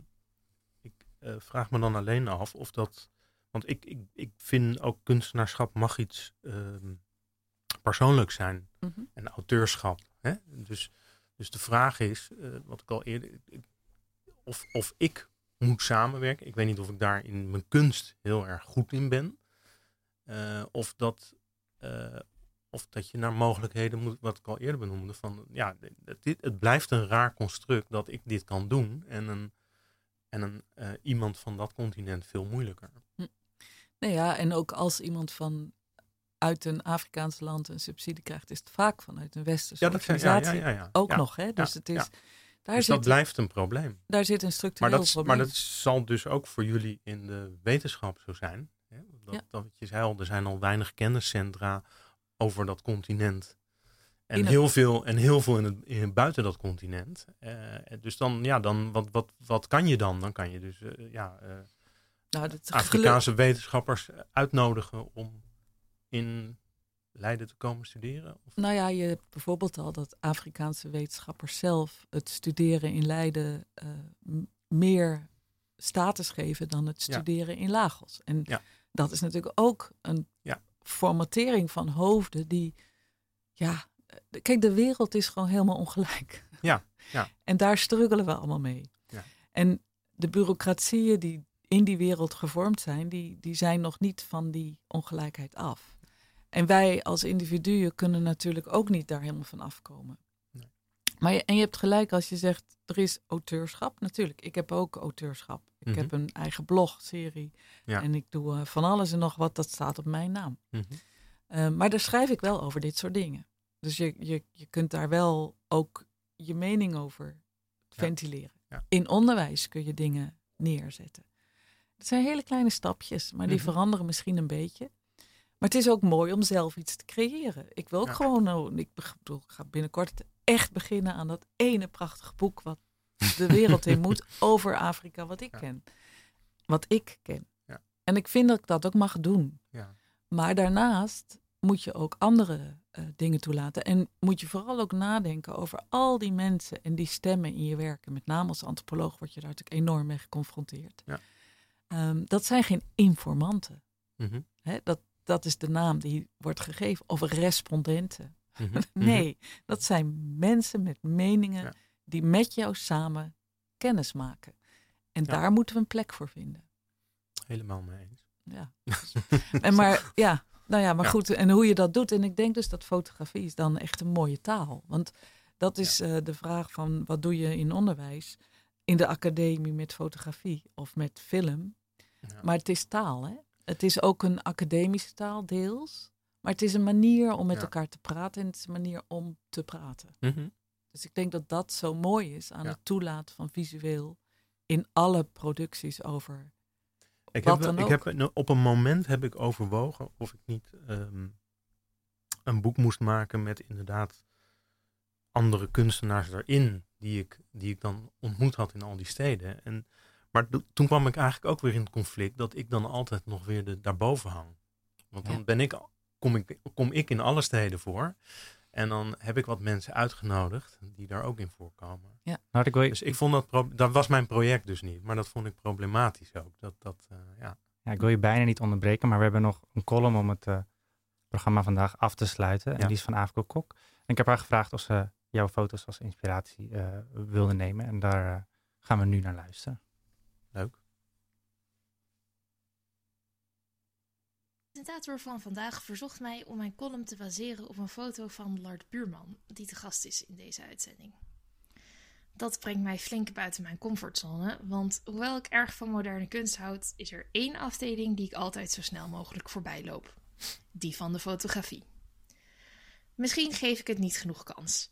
ik eh, vraag me dan alleen af of dat. Want ik, ik, ik vind ook kunstenaarschap mag iets ehm persoonlijk zijn. mhm. En auteurschap. Hè? Dus, dus de vraag is, eh, wat ik al eerder. ik- of, of ik moet samenwerken. Ik weet niet of ik daar in mijn kunst heel erg goed in ben. Eh, of dat. Of dat je naar mogelijkheden moet, wat ik al eerder benoemde, van ja, het, dit- het blijft een raar construct dat ik dit kan doen en een, en een, eh, iemand van dat continent veel moeilijker. Nou ja, en ook als iemand van uit een Afrikaans land een subsidie krijgt, is het vaak vanuit een westerse Ja, dat zijn, ja, ja, organisatie. ja, ja. Ook nog, hè? Dus het is. Daar, Dus zit, dat blijft een probleem. daar zit een Maar structureel dat, probleem. maar dat zal dus ook voor jullie in de wetenschap zo zijn. Hè? Dat, dat je zei al, er zijn al weinig kenniscentra over dat continent. En het- heel veel, en heel veel in het, in, buiten dat continent. Eh, dus dan, ja, dan wat, wat, wat kan je dan? Dan kan je dus eh, ja, nou, dat Afrikaanse wetenschappers uitnodigen om in Leiden te komen studeren. Of, Nou ja, je hebt bijvoorbeeld al dat Afrikaanse wetenschappers zelf het studeren in Leiden meer status geven dan het Ja. studeren in Lagos. En Ja. dat is natuurlijk ook een Ja. Formatering van hoofden die, ja, eh, kijk, de wereld is gewoon helemaal ongelijk. Ja, ja. En daar struggelen we allemaal mee. Ja. En de bureaucratieën die in die wereld gevormd zijn, die, die zijn nog niet van die ongelijkheid af. En wij als individuen kunnen natuurlijk ook niet daar helemaal van afkomen. Maar je, en je hebt gelijk als je zegt, er is auteurschap. Natuurlijk, ik heb ook auteurschap. Ik Mhm. heb een eigen blogserie. Ja. En ik doe eh, van alles en nog wat, dat staat op mijn naam. Mhm. Eh, maar daar schrijf ik wel over dit soort dingen. Dus je, je, je kunt daar wel ook je mening over ventileren. Ja. In onderwijs kun je dingen neerzetten. Het zijn hele kleine stapjes, maar die Mhm. veranderen misschien een beetje. Maar het is ook mooi om zelf iets te creëren. Ik wil ook Ja. gewoon, oh, ik bedoel, ik ga binnenkort echt beginnen aan dat ene prachtige boek wat de wereld in moet over Afrika, wat ik Ja. ken. Wat ik ken. Ja. En ik vind dat ik dat ook mag doen. Ja. Maar daarnaast moet je ook andere eh, dingen toelaten. En moet je vooral ook nadenken over al die mensen en die stemmen in je werken. Met name als antropoloog word je daar natuurlijk enorm mee geconfronteerd. Ja. Ehm, dat zijn geen informanten. Mhm. Dat, dat is de naam die wordt gegeven. Of respondenten. Mhm. Mhm. Nee, dat zijn mensen met meningen Ja. die met jou samen kennis maken. En Ja. daar moeten we een plek voor vinden. Helemaal mee eens. Ja. En maar ja, nou ja, maar Ja. goed. En hoe je dat doet. En ik denk dus dat fotografie is dan echt een mooie taal. Want dat is eh, de vraag van wat doe je in onderwijs? In de academie met fotografie of met film. Maar het is taal, hè? Het is ook een academische taal, deels. Maar het is een manier om met Ja. elkaar te praten en het is een manier om te praten. Mhm. Dus ik denk dat dat zo mooi is aan Ja. het toelaten van visueel in alle producties over. Ik Wat heb, dan ik ook. heb op een moment heb ik overwogen of ik niet ehm, een boek moest maken met inderdaad andere kunstenaars erin die ik, die ik dan ontmoet had in al die steden. En, maar toen kwam ik eigenlijk ook weer in het conflict dat ik dan altijd nog weer de, daarboven hang. Want dan Ja. ben ik, kom, ik, kom ik in alle steden voor. En dan heb ik wat mensen uitgenodigd die daar ook in voorkomen. Nou, ik wil je, Dus ik vond dat, pro- dat was mijn project dus niet. Maar dat vond ik problematisch ook. Dat, dat, eh, ja. ja, ik wil je bijna niet onderbreken, maar we hebben nog een column om het eh, programma vandaag af te sluiten. En Ja. die is van Aafko Kok. En ik heb haar gevraagd of ze jouw foto's als inspiratie eh, wilde nemen. En daar gaan we nu naar luisteren. Leuk. Presentator van vandaag verzocht mij om mijn column te baseren op een foto van Lard Buurman, die te gast is in deze uitzending. Dat brengt mij flink buiten mijn comfortzone, want hoewel ik erg van moderne kunst houd, is er één afdeling die ik altijd zo snel mogelijk voorbij loop: die van de fotografie. Misschien geef ik het niet genoeg kans,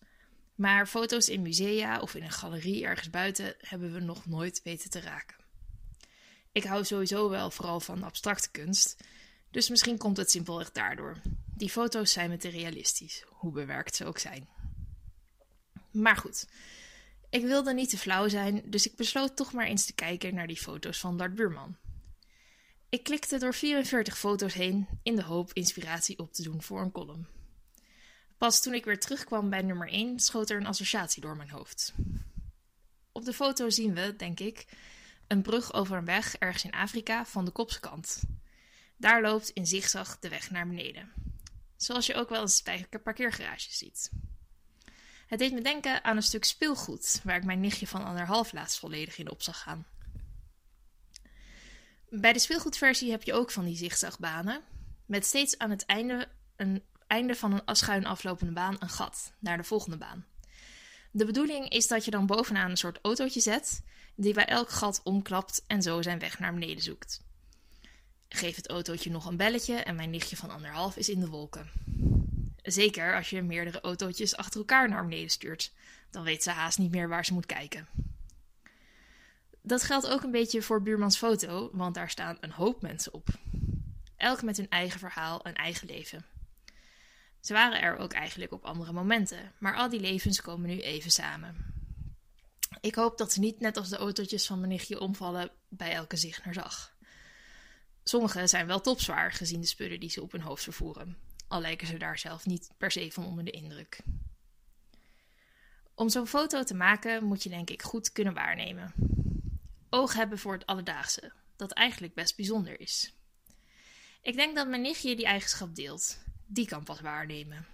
maar foto's in musea of in een galerie ergens buiten hebben we nog nooit weten te raken. Ik hou sowieso wel vooral van abstracte kunst, dus misschien komt het simpelweg daardoor. Die foto's zijn me te realistisch, hoe bewerkt ze ook zijn. Maar goed, ik wilde niet te flauw zijn, dus ik besloot toch maar eens te kijken naar die foto's van Dart Buurman. Ik klikte door 44 foto's heen in de hoop inspiratie op te doen voor een column. Pas toen ik weer terugkwam bij nummer 1 schoot er een associatie door mijn hoofd. Op de foto zien we, denk ik, een brug over een weg ergens in Afrika van de kopse kant. Daar loopt in zigzag de weg naar beneden. Zoals je ook wel eens bij parkeergarages ziet. Het deed me denken aan een stuk speelgoed, waar ik mijn nichtje van anderhalf laatst volledig in op zag gaan. Bij de speelgoedversie heb je ook van die zigzagbanen, met steeds aan het einde, een, einde van een schuin aflopende baan een gat naar de volgende baan. De bedoeling is dat je dan bovenaan een soort autootje zet, die bij elk gat omklapt en zo zijn weg naar beneden zoekt. Geef het autootje nog een belletje en mijn nichtje van anderhalf is in de wolken. Zeker als je meerdere autootjes achter elkaar naar beneden stuurt. Dan weet ze haast niet meer waar ze moet kijken. Dat geldt ook een beetje voor Buurmans foto, want daar staan een hoop mensen op. Elk met hun eigen verhaal en eigen leven. Ze waren er ook eigenlijk op andere momenten, maar al die levens komen nu even samen. Ik hoop dat ze niet net als de autootjes van mijn nichtje omvallen bij elke zicht naar zag. Sommige zijn wel topzwaar gezien de spullen die ze op hun hoofd vervoeren al lijken ze daar zelf niet per se van onder de indruk. Om zo'n foto te maken moet je denk ik goed kunnen waarnemen. Oog hebben voor het alledaagse, dat eigenlijk best bijzonder is. Ik denk dat mijn nichtje die eigenschap deelt. Die kan pas waarnemen.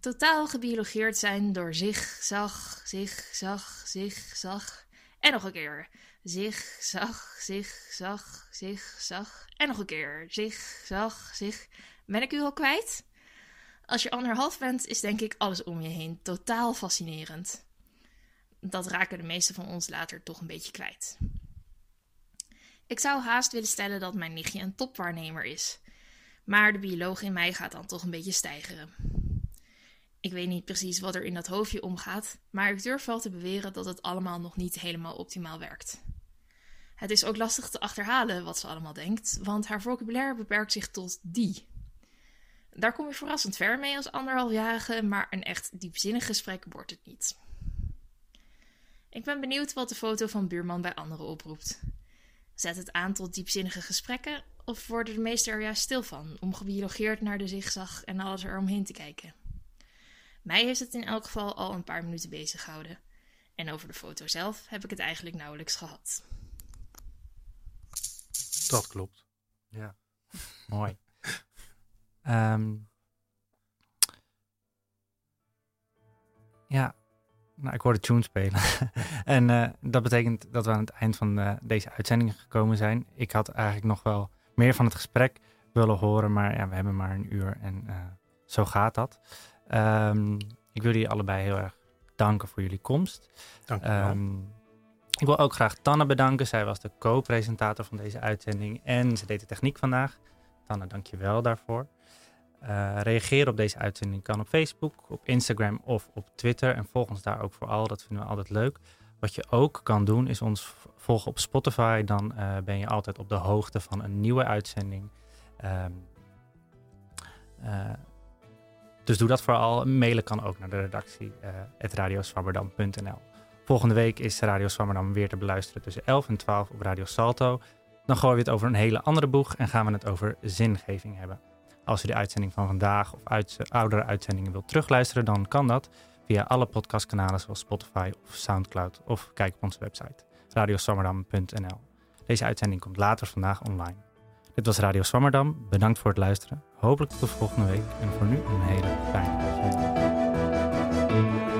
Totaal gebiologeerd zijn door zich, zag, zich, zag, zich, zag. En nog een keer. Zich, zag, zich, zag, zich, zag. En nog een keer. Zich, zag, zich. Ben ik u al kwijt? Als je anderhalf bent, is denk ik alles om je heen totaal fascinerend. Dat raken de meeste van ons later toch een beetje kwijt. Ik zou haast willen stellen dat mijn nichtje een topwaarnemer is. Maar de bioloog in mij gaat dan toch een beetje stijgeren. Ik weet niet precies wat er in dat hoofdje omgaat, maar ik durf wel te beweren dat het allemaal nog niet helemaal optimaal werkt. Het is ook lastig te achterhalen wat ze allemaal denkt, want haar vocabulaire beperkt zich tot die. Daar kom je verrassend ver mee als anderhalfjarige, maar een echt diepzinnig gesprek wordt het niet. Ik ben benieuwd wat de foto van buurman bij anderen oproept. Zet het aan tot diepzinnige gesprekken of worden de meesten er juist stil van om gebiologeerd naar de zigzag en alles eromheen te kijken? Mij heeft het in elk geval al een paar minuten bezig gehouden. En over de foto zelf heb ik het eigenlijk nauwelijks gehad. Dat klopt. Ja, mooi. Ehm, ja, nou, ik hoorde tune spelen. en uh, dat betekent dat we aan het eind van uh, deze uitzending gekomen zijn. Ik had eigenlijk nog wel meer van het gesprek willen horen, maar ja, we hebben maar een uur en uh, zo gaat dat. Um, ik wil jullie allebei heel erg danken voor jullie komst. Dank je wel. Um, ik wil ook graag Tanne bedanken. Zij was de co-presentator van deze uitzending en ze deed de techniek vandaag. Tanne, dank je wel daarvoor. Uh, reageren op deze uitzending kan op Facebook, op Instagram of op Twitter. En volg ons daar ook vooral, dat vinden we altijd leuk. Wat je ook kan doen is ons volgen op Spotify. Dan uh, ben je altijd op de hoogte van een nieuwe uitzending. Um, uh, dus doe dat vooral. Mailen kan ook naar de redactie radioswammerdam.nl. Volgende week is Radio Swammerdam weer te beluisteren tussen 11 en 12 op Radio Salto. Dan gooien we het over een hele andere boeg en gaan we het over zingeving hebben. Als u de uitzending van vandaag of oudere uitzendingen wilt terugluisteren, dan kan dat via alle podcastkanalen zoals Spotify of Soundcloud of kijk op onze website radioswammerdam.nl. Deze uitzending komt later vandaag online. Dit was Radio Swammerdam. Bedankt voor het luisteren. Hopelijk tot volgende week en voor nu een hele fijne week.